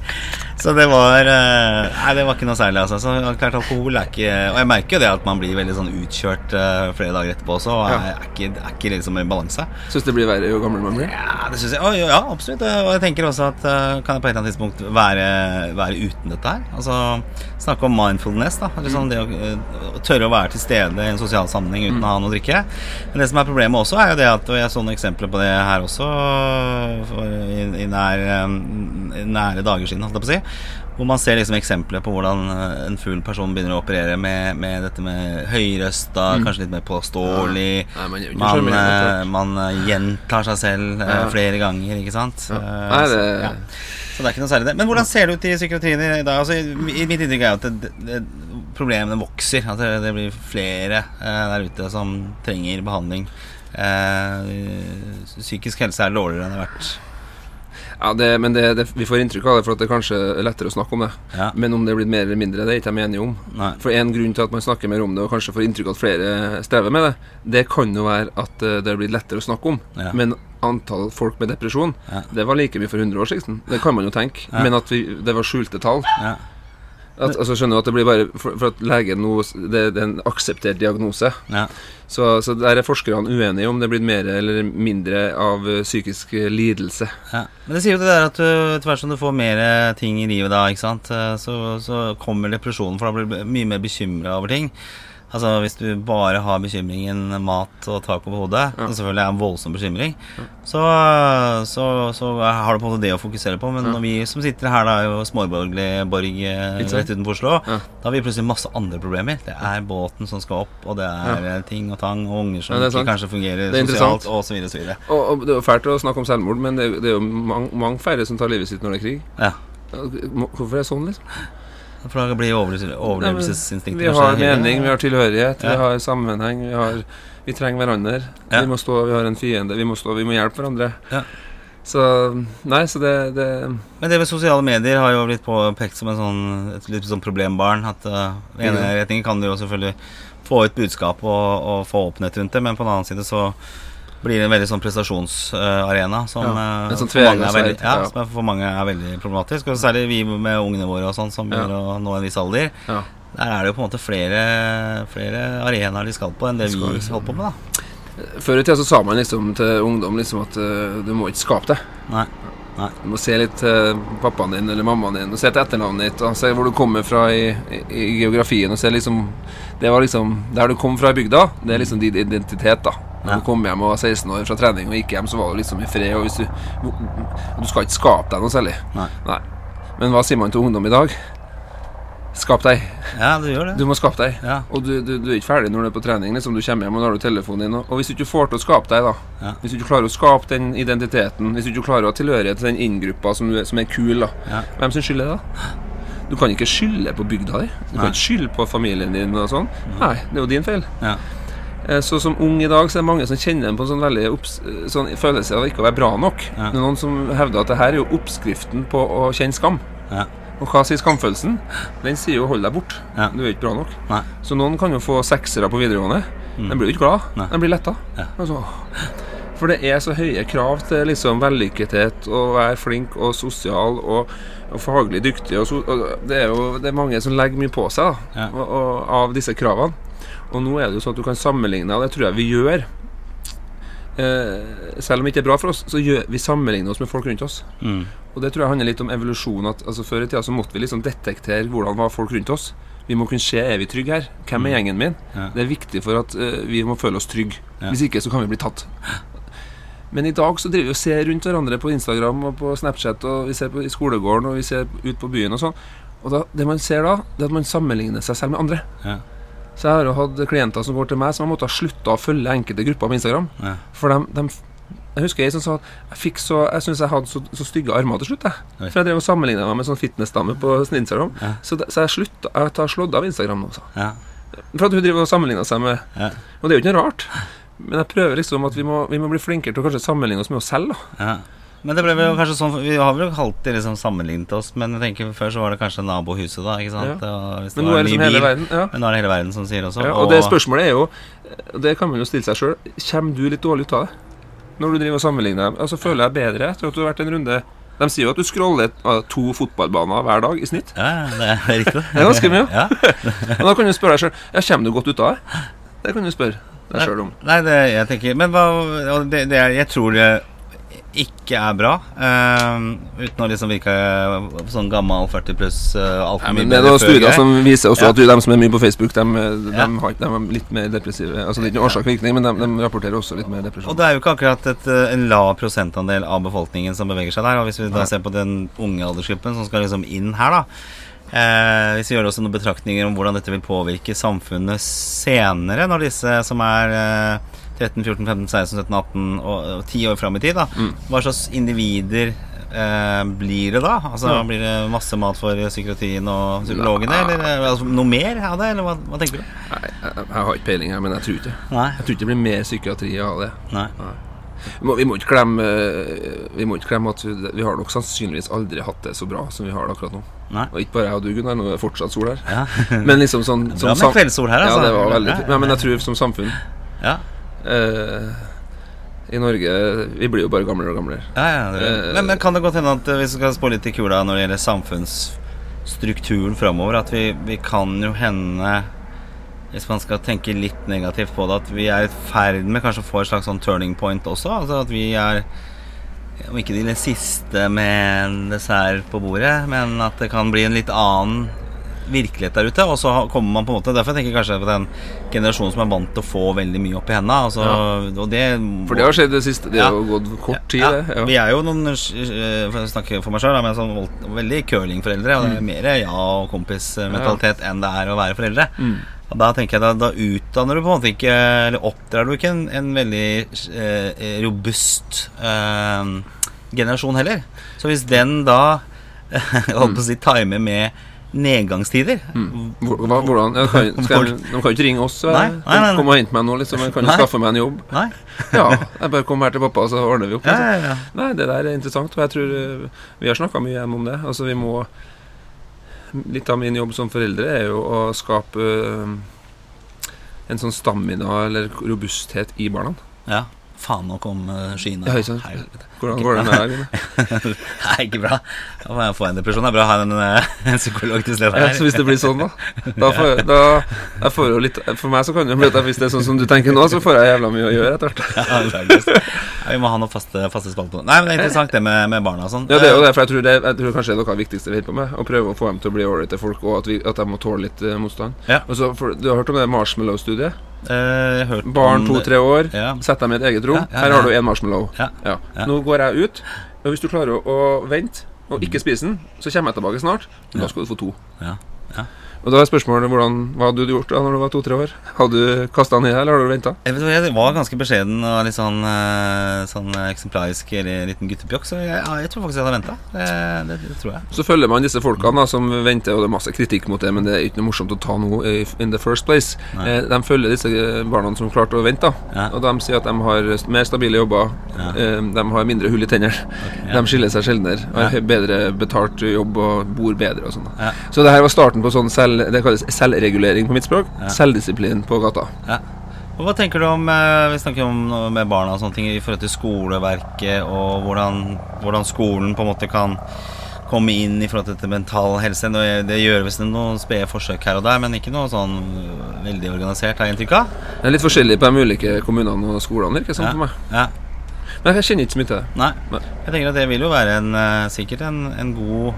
Så det var eh, Nei, det var ikke noe særlig, altså. Så klart alkohol er ikke Og jeg merker jo det at man blir veldig sånn utkjørt eh, flere dager etterpå også, og er, er, ikke, er ikke liksom i balanse. Syns det blir verre jo gamlere man blir? Ja, det synes jeg. Å, ja, absolutt. Og jeg tenker også at eh, kan jeg på et eller annet tidspunkt være, være uten dette her? Altså snakke om mindfulness, da. Liksom det å å tørre å være til stede i en sosial sammenheng uten å ha noe å drikke. Men det som er problemet også, er jo det at Og jeg så noen eksempler på det her også for, i, i nær, nære dager siden, holdt jeg på å si. Hvor man ser liksom eksempler på hvordan eh, en full person begynner å operere med, med dette med høyrøsta, kanskje litt mer påståelig. Nei, man ikke Man, eh, man eh, gjentar seg selv eh, Ja. flere ganger, ikke sant? Ja. Eh, Nei, så, det- ja. så det er ikke noe særlig det. Men hvordan ser det ut i psykiatrien i dag? Altså, i- i mitt inntrykk er jo at det, det, problemene vokser. At det, det blir flere eh, der ute som trenger behandling. Eh, psykisk helse er dårligere enn det har vært. Ja, det, men det, det, vi får inntrykk av det, for at det kanskje er lettere å snakke om det. Ja. Men om det er blitt mer eller mindre, det er ikke jeg enig om. Nei. For en grunn til at man snakker mer om det, og kanskje får inntrykk av at flere strever med det, det kan jo være at eh, det er blitt lettere å snakke om. Ja. Men antall folk med depresjon, Ja. det var like mye for 100 år siden. Det kan man jo tenke. Men at vi, det var skjulte tall. At, altså skjønner du at det blir bare For, for at legen nå det, det er en akseptert diagnose. Ja. Så, så der er forskerne uenige om det er blitt mer eller mindre av eh, psykisk eh, lidelse. Ja. Men det sier jo det der at du, etter hvert som du får mer eh, ting i livet da, ikke sant, eh, så, så kommer depresjonen, for da blir du mye mer bekymra over ting. Altså Hvis du bare har bekymringen mat og tak over hodet, Ja. som selvfølgelig er en voldsom bekymring, så, så, så har du på en måte det å fokusere på. Men Ja. når vi som sitter her, da er jo småborgerlig borg eh, rett utenfor Oslo, Ja. da har vi plutselig masse andre problemer. Det er båten som skal opp, og det er eh, ting og tang, og unger som Ja, ikke kanskje fungerer Det er sosialt, interessant. så videre. Og, og det er jo fælt å snakke om selvmord, men det, er- det er jo mange, mange færre som tar livet sitt når det er krig. Ja. Hvorfor er det sånn, liksom? For da blir overlevelse- overlevelsesinstinktet Vi har mening, vi har tilhørighet, vi har sammenheng, vi, har, vi trenger hverandre. Ja. Vi må stå, vi har en fiende, vi må stå, vi må hjelpe hverandre. Ja. Så Nei, så det, det Men det med sosiale medier har jo blitt påpekt som en sånn, et litt sånn problembarn. At uh, I ene retningen kan du jo selvfølgelig få ut budskap og, og få åpenhet rundt det, men på den annen side så blir en veldig sånn prestasjonsarena som, Ja, eh, sånn for, mange er veldig, ja, ja. som for mange er veldig problematisk. Og særlig vi med ungene våre og sånn som Ja. begynner å nå en viss alder. Ja. Der er det jo på en måte flere, flere arenaer de skal på enn det vi liksom. på med. da Før i tida så sa man liksom til ungdom liksom at uh, du må ikke skape det. Nei. Du må se litt til pappaen din eller mammaen din, og se til etternavnet ditt, og se hvor du kommer fra i, i, i geografien. og se liksom Det var liksom Der du kom fra i bygda, det er liksom din identitet, da. Når du kom hjem og var 16 år fra trening og gikk hjem, så var du liksom i fred. Og du Du skal ikke skape deg noe særlig. Nei. Nei. Men hva sier man til ungdom i dag? Skap deg. Ja, du gjør det. Du må skape deg. Ja. Og du, du, du er ikke ferdig når du er på trening. Liksom, du kommer hjem og har du telefonen din. Og, og hvis du ikke får til å skape deg, da Ja. Hvis du ikke klarer å skape den identiteten, hvis du ikke klarer å ha tilhørighet til den inngruppa som, som er kul, da Ja. hvem sin skyld er det? da? Du kan ikke skylde på bygda di. Du Nei. kan ikke skylde på familien din. og sånn Nei, det er jo din feil. Ja. Eh, Så som ung i dag så er det mange som kjenner på en sånn veldig opps sånn følelse av ikke å være bra nok. Ja. Det er noen som hevder at det her er jo oppskriften på å kjenne skam. Ja. Og hva sier skamfølelsen? Den sier jo 'hold deg bort'. Ja. Du er ikke bra nok. Nei. Så noen kan jo få seksere på videregående. Mm. De blir jo ikke glad. Nei. De blir letta. Ja. Altså, for det er så høye krav til liksom vellykkethet og være flink og sosial og, og faglig dyktig. Og, so, og det er jo det er mange som legger mye på seg da, og, av disse kravene. Og nå er det jo sånn at du kan sammenligne, og det tror jeg vi gjør. Eh, selv om det ikke er bra for oss, så gjør vi sammenligner oss med folk rundt oss. Mm. Og det tror jeg handler litt om evolusjon. At altså, Før i tida så måtte vi liksom detektere hvordan var folk rundt oss. Vi må kunne se er vi trygge her. Hvem er gjengen min? Ja. Det er viktig for at uh, vi må føle oss trygge. Ja. Hvis ikke så kan vi bli tatt. Men i dag så driver vi og ser rundt hverandre på Instagram og på Snapchat, og vi ser på, i skolegården og vi ser ut på byen og sånn. Og da, det man ser da, det er at man sammenligner seg selv med andre. Ja. Så jeg har jo hatt klienter som går til meg som har måttet ha slutta å følge enkelte grupper på Instagram. Ja. For de, de, Jeg husker jeg som sa at jeg fikk så Jeg syns jeg hadde så, så stygge armer til slutt. Jeg. For jeg drev og sammenligna meg med sånn fitnessdame på Instagram. Ja. Så, så jeg slutta Jeg har slått av Instagram nå. Så. Ja. For at hun driver og sammenligner seg med Ja. Og det er jo ikke noe rart. Men jeg prøver liksom at vi må, vi må bli flinkere til å kanskje sammenligne oss med oss selv. da Ja. Men det ble vel kanskje sånn Vi har vel alltid liksom sammenlignet oss, men jeg tenker før så var det kanskje nabohuset, da. Ikke sant? Og hvis det Men nå er det liksom hele verden. Ja. Men nå er det hele verden som sier også. Ja, og det spørsmålet er jo Det kan man jo stille seg sjøl. Kommer du litt dårlig ut av det? Når du driver og sammenligner dem? Altså Føler jeg bedre etter at du har vært en runde De sier jo at du scroller ah, to fotballbaner hver dag i snitt. Ja, ja, det er riktig. Det er ganske mye. Ja. Men da kan du spørre deg sjøl ja, Kommer du godt ut av det. Det kan du spørre deg sjøl om. Nei, det jeg tenker Men hva det, det, Jeg tror det ikke er bra. Uh, uten å liksom virke sånn gammel 40 pluss uh, alt Nei, mye men det er studier som viser også Ja. at de som er mye på Facebook, de, de, Ja. har, de er litt mer depressive. Altså Det er ikke noen årsak-virkning, men de, de rapporterer også litt mer Og det er jo ikke akkurat et, eh, en lav prosentandel av befolkningen som beveger seg der. Og hvis vi da Nei. ser på den unge aldersgruppen som skal liksom inn her, da eh, Hvis vi gjør også noen betraktninger om hvordan dette vil påvirke samfunnet senere, når disse som er eh, 13, 14, 15, 16, 17, 18 og, og 10 år fram i tid, da Mm. hva slags individer eh, blir det da? Altså Ja. Blir det masse mat for psykiatrien og psykologene, Nei. eller eh, altså, noe mer av det? Eller hva, hva tenker du? Nei, jeg, jeg har ikke peiling her, men jeg tror ikke Nei. Jeg tror ikke det blir mer psykiatri av det. Nei. Vi må, vi må glemme Vi må ikke glemme at vi, vi har nok sannsynligvis aldri hatt det så bra som vi har det akkurat nå. Nei. Og ikke bare jeg og du, Gunnar. Nå er det fortsatt sol her. Ja. Men liksom sånn Bra som med sam- kveldssol her, altså. Ja, det var veldig Ja, fint. Ja, men jeg tror som samfunn Ja. Eh, I Norge Vi blir jo bare gamlere og gamlere. Ja, ja, det, Eh, men, men kan det godt hende at eh, hvis vi skal spå litt i kula når det gjelder samfunnsstrukturen framover, at vi, vi kan jo hende hvis man skal tenke litt negativt på det, at vi er i ferd med kanskje å få et slags sånn turning point også. Altså at vi er om ikke de siste med en dessert på bordet, men at det kan bli en litt annen virkelighet der ute. Og så kommer man på en måte Derfor tenker jeg kanskje på den generasjonen som er vant til å få veldig mye opp i hendene. Altså, og det For det har skjedd det siste. Det Ja. har gått kort tid, ja, det. Ja. Vi er jo noen Jeg For å snakke for meg sjøl, men sånn veldig curlingforeldre. Og det er Mm. mer ja- og kompismentalitet enn det er å være foreldre. Mm. Da tenker jeg da, da utdanner du på en måte ikke Eller oppdrar du ikke en, en veldig eh, robust eh, generasjon heller. Så hvis den da holdt på å si timer med nedgangstider Mm. Hva, hvordan Jeg kan, skal, De kan jo ikke ringe oss. Nei, nei, nei. Kom og hent meg nå, liksom. Jeg kan jo skaffe meg en jobb. Nei? Ja, jeg bare kommer her til pappa, så ordner vi opp. Ja, Liksom. ja, ja. Nei, det der er interessant, og jeg tror eh, vi har snakka mye om det. Altså, vi må Litt av min jobb som foreldre er jo å skape eh, en sånn stamina eller robusthet i barna. ja. Faen, nå kom uh, skyene. Ja, ikke sant? Hvordan går det med deg? Det Nei, ikke bra. Da må jeg få en depresjon. Det er bra å ha en, eh, en psykolog til stede Ja, så hvis det blir sånn, da, da, får, da jeg får jo litt For meg så kan det bli at hvis det er sånn som du tenker nå, så får jeg jævla mye å gjøre etter hvert. Ja, vi må ha noen faste, faste på det. Nei, men det er interessant det med, med barna og sånn. Ja, det er jo det, for jeg tror, det, jeg tror kanskje det er noe av det viktigste vi holder på med. Å prøve å få dem til å bli ålreite folk, og at, vi, at de må tåle litt eh, motstand. Ja. Og så, for, du har hørt om det marshmallow-studiet? Eh, Barn to-tre år, Ja. sett dem i et eget rom. Her har du en marshmallow. Ja. Ja. Ja. Nå går jeg ut, og hvis du klarer å, å vente og ikke spise den, så kommer jeg tilbake snart. Da skal du få to. Ja. Ja. Og da er spørsmålet hvordan, hva hadde du gjort da når du var to-tre år? Hadde du kasta deg, eller hadde du venta? Jeg, jeg var ganske beskjeden og litt sånn, eh, sånn eksemplarisk eller liten guttepjokk, så jeg, jeg tror faktisk jeg hadde venta. Det, det, det tror jeg. Så følger man disse folkene da, som venter, og det er masse kritikk mot det, men det er ikke noe morsomt å ta noe in the first place. Nei. Eh, de følger disse eh, barna som klarte å vente. Ja. og de sier at de har mer stabile jobber, Ja. eh, de har mindre hull i tennene, ja. de skiller seg sjeldnere, har bedre betalt jobb og bor bedre og sånn. Så det her var starten på sånn selv, det kalles selvregulering på mitt språk. Ja. Selvdisiplin på gata. Ja. Og Hva tenker du om eh, Vi snakker om med barna og sånne ting i forhold til skoleverket, og hvordan, hvordan skolen på en måte kan komme inn i forhold til dette mental helse. Det gjør visst noen spede forsøk her og der, men ikke noe sånn veldig organisert, har jeg inntrykk av. Det er litt forskjellig på de ulike kommunene og skolene, virker det som Ja. for meg. Ja. Men jeg kjenner ikke så mye til det. Nei. Nei. Jeg tenker at det vil jo være en, eh, sikkert en, en god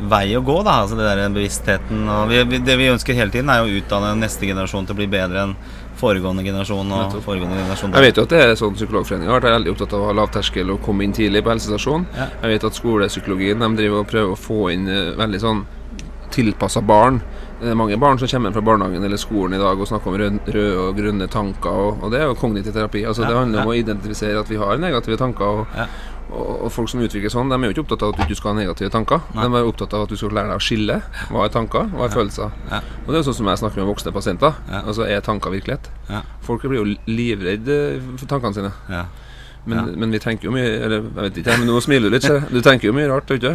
vei å gå, da. Altså det der bevisstheten og vi, vi, Det vi ønsker hele tiden, er å utdanne neste generasjon til å bli bedre enn foregående generasjon og Nettopp. foregående generasjon. Jeg vet jo at det er sånn Psykologforeningen har vært veldig opptatt av å ha lavterskel og komme inn tidlig på helsestasjonen. Ja. Jeg vet at skolepsykologien de driver og prøver å få inn eh, veldig sånn tilpassa barn. Det er mange barn som kommer fra barnehagen eller skolen i dag og snakker om rød, røde og grønne tanker, og, og det er jo kognitiv terapi. Altså Ja, Det handler om ja. å identifisere at vi har negative tanker. Og, Ja. Og, folk som utvikler sånn, de er jo ikke opptatt av at du ikke skal ha negative tanker. Nei. De er opptatt av at du skal lære deg å skille hva er tanker, hva er følelser. Ja. Og det er jo sånn som jeg snakker med voksne pasienter. Ja. Altså, er tanker virkelighet? Ja. Folk blir jo livredde for tankene sine. Men, Ja. men vi tenker jo mye Eller jeg vet ikke, men nå smiler du litt. ser. Du tenker jo mye rart, ikke?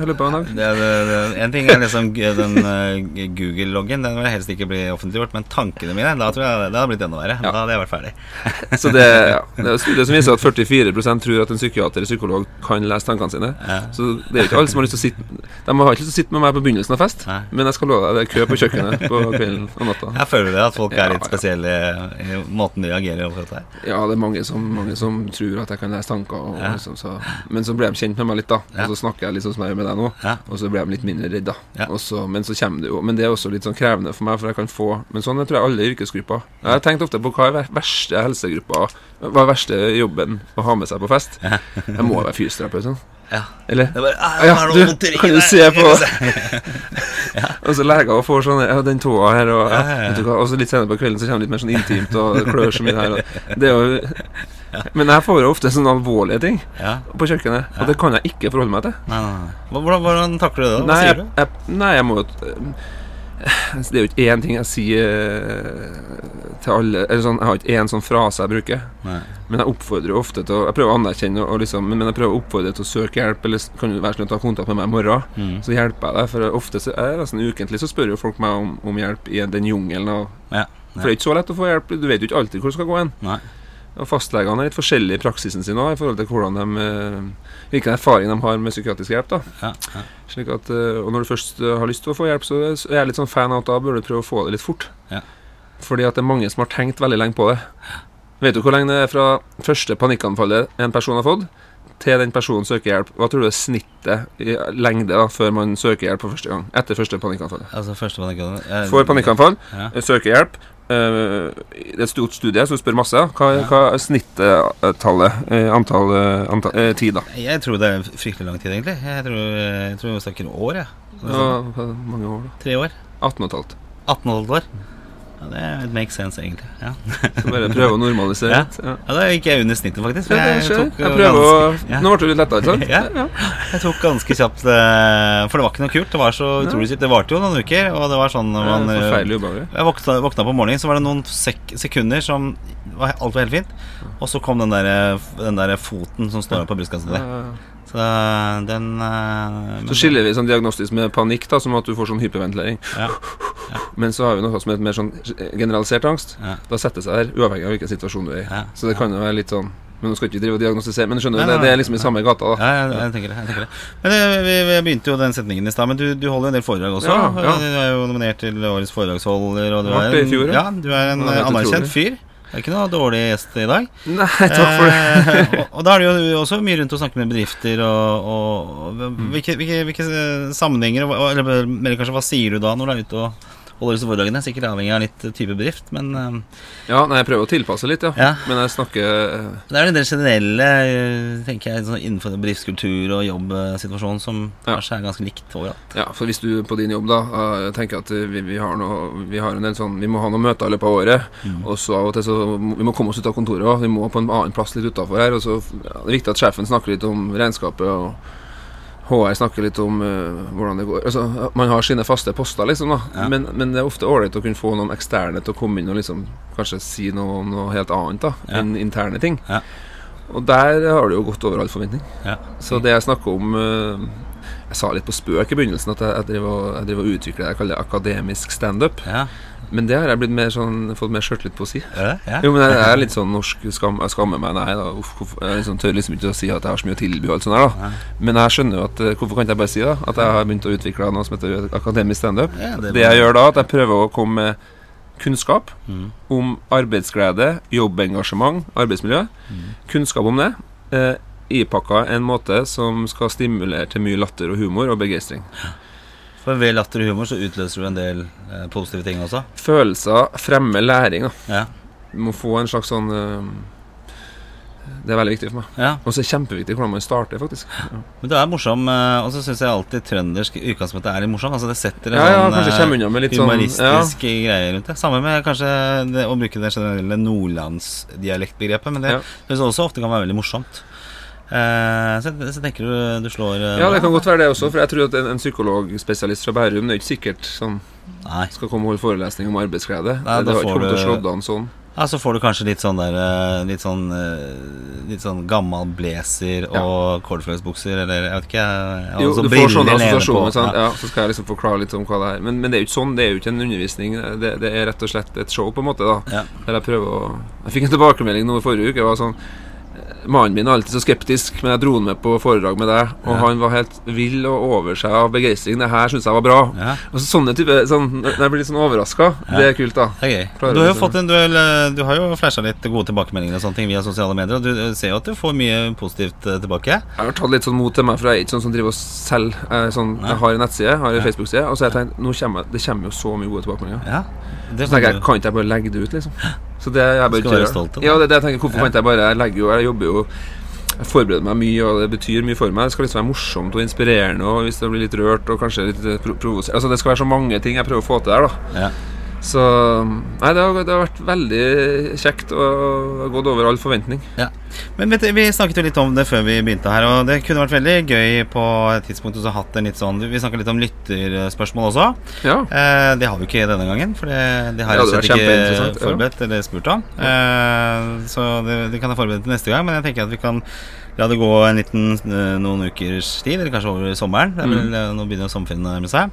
En ting er liksom den uh, Google-loggen, den vil jeg helst ikke bli offentliggjort. Men tankene mine, da tror jeg det hadde blitt enda verre. Ja. Da hadde jeg vært ferdig. Så det, ja, det er studier som viser at 44% tror at en psykiater eller psykolog kan lese tankene sine. Ja. Så det er jo ikke alle som har lyst til å sitte De har ikke lyst til å sitte med meg på begynnelsen av fest, Nei. men jeg skal love deg det er kø på kjøkkenet på kvelden og natta. Jeg føler det at folk er litt spesielle i måten de reagerer overfor dette. her. Ja, det er mange som, mange som tror at jeg kan lese tanker, og, Ja. liksom, så, men så blir de kjent med meg litt, da. Ja. Og så snakker jeg litt sånn som jeg gjør med deg nå. Ja. Og så blir de litt mindre redd, da. Så, men så kommer det jo Men det er også litt sånn krevende for meg, for jeg kan få Men sånn jeg tror jeg alle yrkesgrupper. Jeg har tenkt ofte på hva er ver- verste helsegruppa Hva er verste jobben å ha med seg på fest? Jeg må være fysioterapeut, sånn. Ja. Eller? Det bare, ah, ja, du, kan du se på ja. Og så leger og får sånn Ja, den tåa her, og, ja, og så litt senere på kvelden så kommer det litt mer sånn intimt, og klør så mye her. Og, det er jo Men jeg får jo ofte sånne alvorlige ting Ja. på kjøkkenet, og det kan jeg ikke forholde meg til. Nei, nei, nei. Hvordan, hvordan takler du det? Hva Nei, sier du? jeg, nei, jeg må jo Det er jo ikke én ting jeg sier eh, til alle Eller sånn, Jeg har ikke én sånn frase jeg bruker. Nei. Men jeg oppfordrer jo ofte til å Jeg prøver å anerkjenne, og liksom, men jeg prøver å oppfordre til å søke hjelp. Eller kan du være snill å ta kontakt med meg i morgen, Mm. så hjelper jeg deg. For ofte så det nesten ukentlig så spør jo folk meg om, om hjelp i den jungelen. av Ja. For det er ikke så lett å få hjelp. Du vet jo ikke alltid hvor du skal gå hen. Nei. Og Fastlegene er litt forskjellige i praksisen sin også, i forhold til hvordan de, eh, hvilken erfaring de har med psykiatrisk hjelp. da Ja, ja. slik at, eh, Og når du først har lyst til å få hjelp, så er jeg litt sånn fan av at da bør du prøve å få det litt fort. Ja. Fordi at det er mange som har tenkt veldig lenge på det. Vet du hvor lenge det er fra første panikkanfallet en person har fått, til den personen søker hjelp? Hva tror du er snittet i lengde da, før man søker hjelp for første gang? Etter første panikkanfall? Altså første panikkanfall jeg- Får panikkanfall, søker hjelp. Eh, Det er et stort studie som spør masse. Hva, Ja. hva er snittallet? eh, Antall, eh, antall eh, tid, da? Jeg tror det er fryktelig lang tid, egentlig. Jeg tror, jeg tror vi snakker år, jeg. Ja, mange år, da? Tre år. 18 og et halvt. 18,5 år. Ja, det makes sense, egentlig. Ja. Så bare prøve å normalisere Ja. litt. Ja. ja, Da gikk jeg under snittet, faktisk. for Ja, det skjer. tok, Jeg uh, prøver ganske- å... Nå ble du litt letta, ikke sant? Ja. Jeg tok ganske kjapt eh, For det var ikke noe kult. Det var så utrolig kjipt. Det varte jo noen uker, og det var sånn man eh, Forferdelig ubehagelig. Jeg våkna, våkna på morgenen, så var det noen sek sekunder som var alt var helt fint. Og så kom den der, den der foten som står på brystkassa di. Ja. Så den eh, Så skiller vi sånn diagnostisk med panikk, da, som at du får sånn hyperventilering. Ja. Men så har vi noe som heter mer sånn generalisert angst. Ja. Da setter det seg der, uavhengig av hvilken situasjon du er i. Ja. Så det kan jo være litt sånn Men nå skal ikke drive og diagnostisere, men skjønner du, det, det er liksom i samme gata, da. Ja, jeg, jeg tenker det. Jeg tenker det. Men eh, vi, vi begynte jo den setningen i stad, men du, du holder en del foredrag også. Ja, ja. Du er jo nominert til årets foredragsholder. Og du er det i en, fjor, ja. ja, du er en Ja, er eh, anerkjent fyr. Det er ikke noe dårlig gjest i dag. Nei, takk for det. Eh, og, og da er det jo også mye rundt å snakke med bedrifter og, og, og hvilke, hvilke, hvilke sammenhenger Eller mer kanskje hva sier du da når du er ute og holder disse foredragene? Sikkert avhengig av litt type bedrift, men eh, Ja, nei, jeg prøver å tilpasse litt, ja. Ja. Men jeg snakker eh, det er jo en del generelle eh, tenker jeg, sånn innenfor bedriftskultur og jobbsituasjon som Ja. kanskje er ganske likt overalt. Ja, for hvis du på din jobb da eh, tenker at eh, vi, vi, har noe, vi har en del sånn Vi må ha noen møter i løpet av året, og så av og til så Vi må komme oss ut av kontoret òg. Vi må på en annen plass litt utafor her. Og så ja, Det er viktig at sjefen snakker litt om regnskapet, og HR snakker litt om uh, hvordan det går. Altså, Man har sine faste poster, liksom. Ja. Men, men det er ofte ålreit å kunne få noen eksterne til å komme inn og liksom kanskje si noe om noe helt annet da Ja. enn interne ting. Ja. Og der har det jo gått over all forventning. Ja. Så det jeg snakker om uh, Jeg sa litt på spøk i begynnelsen at jeg, jeg driver og utvikler det jeg kaller akademisk standup. Ja, Men det har jeg blitt mer sånn, fått mer sjøltillit på å si. det? Ja. Jo, men jeg er litt sånn norsk skam, Jeg skammer meg. Nei da, uff, jeg liksom tør liksom ikke å si at jeg har så mye å tilby. og alt sånt der da. Men jeg skjønner jo at eh, Hvorfor kan ikke jeg bare si da At jeg har begynt å utvikle noe som heter akademisk standup. Ja, Det, det jeg gjør da, at jeg prøver å komme med kunnskap Mm. om arbeidsglede, jobbengasjement, arbeidsmiljø. Mm. Kunnskap om det. Eh, Ipakka en måte som skal stimulere til mye latter og humor og begeistring. For ved latter og humor så utløser du en del eh, positive ting også. Følelser fremmer læring. Ja. Du må få en slags sånn eh, Det er veldig viktig for meg. ja. Og så er det kjempeviktig hvordan man starter, faktisk. Ja, Men du er morsom, eh, og så syns jeg alltid trøndersk i utgangspunktet er litt morsom. Altså Det setter en ja, ja sånn eh, sånn humoristisk greie rundt det. Samme med kanskje det, å bruke det generelle nordlandsdialektbegrepet, men det Ja. synes jeg også ofte kan være veldig morsomt. Eh, så, så tenker du du slår eh, ja, det kan godt være det også, for jeg tror at en, en psykologspesialist fra Bærum Det er ikke sikkert sånn Nei. skal komme og holde forelesning om arbeidsglede. Nei, det har ikke får kommet til å du- an sånn. Ja, så får du kanskje litt sånn der eh, Litt sånn Litt sånn gammel blazer Ja. og cordfløyelsbukser, eller jeg vet ikke jeg- Jo, altså du får sånne assosiasjoner, sant? Ja. Ja, så skal jeg liksom forklare litt om hva det er. Men, men det er jo ikke sånn, det er jo ikke en undervisning. Det, det er rett og slett et show, på en måte. da Ja. Der jeg prøver å Jeg fikk en tilbakemelding nå i forrige uke. Jeg var sånn Mannen min er alltid så skeptisk, men jeg dro med på foredrag med deg, og Ja. han var helt vill og over seg av begeistring. Det her syns jeg var bra. Ja, Og så sånne type sånn, Når jeg blir litt sånn overraska, Ja. det er kult, da. gøy. Klarer Du har jo fått en duell eh, Du har jo flasha litt gode tilbakemeldinger og sånne ting via sosiale medier, og du eh, ser jo at du får mye positivt eh, tilbake. Jeg har tatt litt sånn mot til meg, for jeg er ikke sånn som driver og selger. Er sånn, jeg har en nettside, har en. Facebook-side, og så har jeg tenkt nå kommer, det kommer jo så mye gode tilbakemeldinger. Ja, det Så tenker jeg, kan ikke jeg bare legge det ut, liksom? Så det er bare skal være stolt av det. Ja, det det jeg tenker. Hvorfor kan jeg bare Jeg legger jo, jeg jobber jo Jeg forbereder meg mye, og det betyr mye for meg. Det skal liksom være morsomt og inspirerende, og hvis det blir litt rørt og kanskje litt provoserende Altså, det skal være så mange ting jeg prøver å få til der, da. ja. Så Nei, det har, det har vært veldig kjekt og gått over all forventning. Men vet vi snakket jo litt om det før vi begynte her, og det kunne vært veldig gøy på et tidspunkt å ha hatt en litt sånn Vi snakka litt om lytterspørsmål også. Ja. Eh, det har vi ikke denne gangen, for det, det har Ja, jeg ikke ja. forberedt eller spurt om. Eh, så det, det kan jeg forberede til neste gang, men jeg tenker at vi kan la det gå en liten eh, noen ukers tid, eller kanskje over sommeren. Er vel, Mm. eh, Nå begynner sommerferien å nærme seg.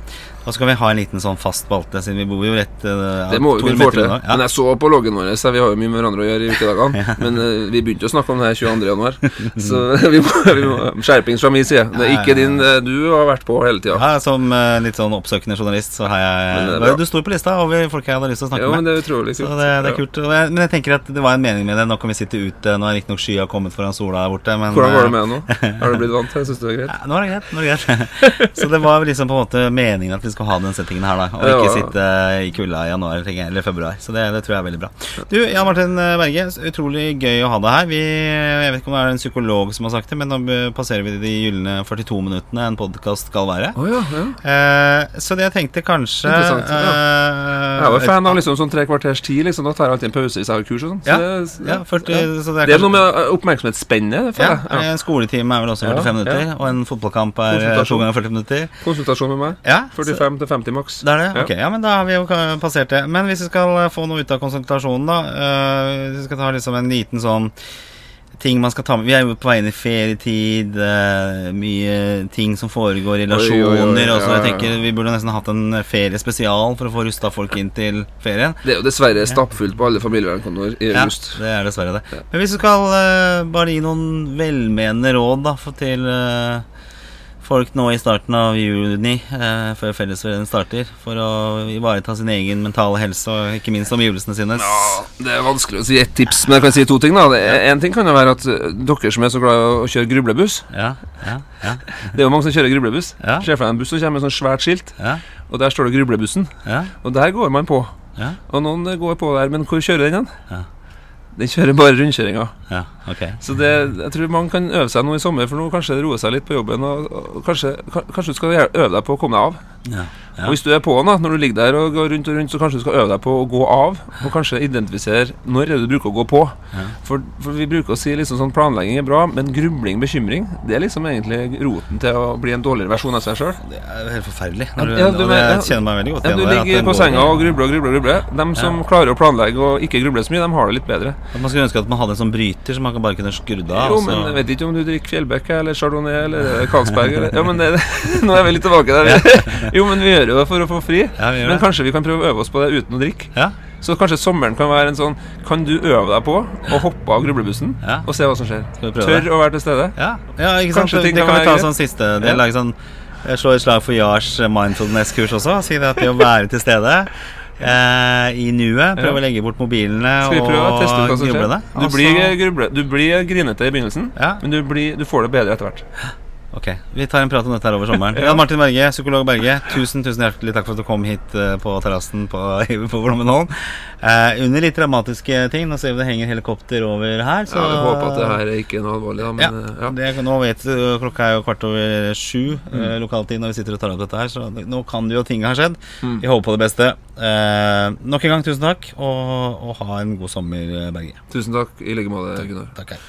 Og så kan vi ha en liten sånn fast spalte, siden vi bor jo rett uh, Det må vi kunne få til. Ja. Men jeg så på loggen vår, så vi har jo mye med hverandre å gjøre i ukedagene. Men uh, vi begynte å snakke om det her 22. januar, så vi må, vi må Skjerpings fra min side. Det er ikke din eh, Du har vært på hele tida. Ja, Som uh, litt sånn oppsøkende journalist så har jeg. Du står på lista over folk jeg hadde lyst til å snakke Ja, med. men det er utrolig Så det, det er kult. Jeg, men jeg tenker at det var en mening med det. Nå kan vi sitte ute. Nå er riktignok skya kommet foran sola der borte. Men, Hvordan går det med nå? Har du blitt vant til det? Syns du det er greit? Ja, nå er det greit. nå er det greit Så det var liksom på en måte meningen at vi skulle ha den settingen her, da. Og Ja. ikke sitte i kulda i januar jeg, eller februar. Så det, det tror jeg er veldig bra. Du, Jan Martin Berge, utrolig gøy å ha deg her. Vi, jeg vet ikke om det er en psykolog som har sagt det, men nå passerer vi de gylne 42 minuttene en podkast skal være. Oh, ja, ja. Eh, så det jeg tenkte kanskje Interessant, eh, Jeg var fan av liksom sånn tre kvarters tid. Liksom, da tar jeg alltid en pause hvis jeg har kurs og sånn. Så Ja, det, ja, 40, så det er, Det er noe med oppmerksomhetsspennet, føler ja, jeg. Ja. En skoletime er vel også 45 Ja, minutter, og en fotballkamp er to ganger 40 minutter. Konsultasjon med meg. Ja, så- 45 til 50 maks. Det er det? Ja. Ok, ja, men da har vi jo passert det. Men hvis vi skal eh, få noe ut av konsultasjonen, da uh, Hvis vi skal ta liksom en liten sånn ting man skal ta med Vi er jo på vei inn i ferietid, uh, mye ting som foregår i Oi, oi, oi, relasjoner. og så ja, jeg tenker Vi burde nesten hatt en feriespesial for å få rusta folk inn til ferien. Det er jo dessverre stappfullt på alle familievernkontor i Ja, det er dessverre det. Ja. Men hvis du skal uh, bare gi noen velmenende råd da til eh, folk nå i starten av juni, eh, før fellesferien starter, for å ivareta sin egen mentale helse og ikke minst omgivelsene sine. Ja, Det er vanskelig å si ett tips, men jeg kan si to ting. da En ting kan jo være at uh, dere som er så glad i å kjøre grublebuss Ja, ja, ja, Det er jo mange som kjører grublebuss. Ja. Ser for deg en buss som kommer med sånn svært skilt, ja, og der står det 'Grublebussen'. ja, Og der går man på. ja, Og noen eh, går på der, men hvor kjører den hen? Den kjører bare rundkjøringa. ja, okay. Så det, jeg tror man kan øve seg nå i sommer, for nå kanskje det roer seg litt på jobben. Og, og kanskje, kanskje du skal øve deg på å komme deg av. Ja, ja. Og hvis du er på da, når du ligger der og går rundt og rundt, så kanskje du skal øve deg på å gå av. Og kanskje identifisere når er det du bruker å gå på. Ja. For, for vi bruker å si liksom sånn planlegging er bra, men grubling, bekymring, det er liksom egentlig roten til å bli en dårligere versjon av seg sjøl. Det er jo helt forferdelig. Du, Ja, du og det, jeg kjenner meg veldig godt du igjen at ligger på senga og grubler og grubler. og grubler De som klarer å planlegge og ikke gruble så mye, de har det litt bedre. At Man skulle ønske at man hadde en sånn bryter som man kan bare kunne skrudd av. Jo, og men jeg vet ikke om du drikker Fjellbekk eller Chardonnay eller Karlsberg eller Ja, men det, Nå er vi litt tilbake der. Jo, men vi gjør jo det for å få fri. Ja, Men det. kanskje vi kan prøve å øve oss på det uten å drikke. Ja, Så kanskje sommeren kan være en sånn Kan du øve deg på å hoppe av grublebussen Ja. og se hva som skjer? Tør det? å være til stede? Ja, ja ikke sant? Kanskje ting det kan kan vi ta greit. sånn siste del. Sånn jeg Slå et slag for Jars mindfulness-kurs også. Si det at det å være til stede eh, i nuet. Prøve Ja. å legge bort mobilene Skal vi prøve å teste ut hva som gruble skjer? det. Du blir, gruble, du blir grinete i begynnelsen, Ja. men du, blir, du får det bedre etter hvert. Ok, Vi tar en prat om dette her over sommeren. Jan Martin Berge, psykolog Berge, tusen tusen hjertelig takk for at du kom hit eh, på terrassen på, på Blommenholm. Eh, under litt dramatiske ting. Nå ser vi det henger helikopter over her. Så Ja, Vi håper at det her er ikke noe alvorlig, da, men ja, eh, ja. Det, nå vet du, Klokka er jo kvart over sju Mm. eh, lokaltid når vi sitter og tar opp dette her, så nå kan det jo ting ha skjedd. Mm. Vi håper på det beste. Eh, nok en gang tusen takk, og, og ha en god sommer, Berge. Tusen takk i like måte, Gunnar. Takk, hei.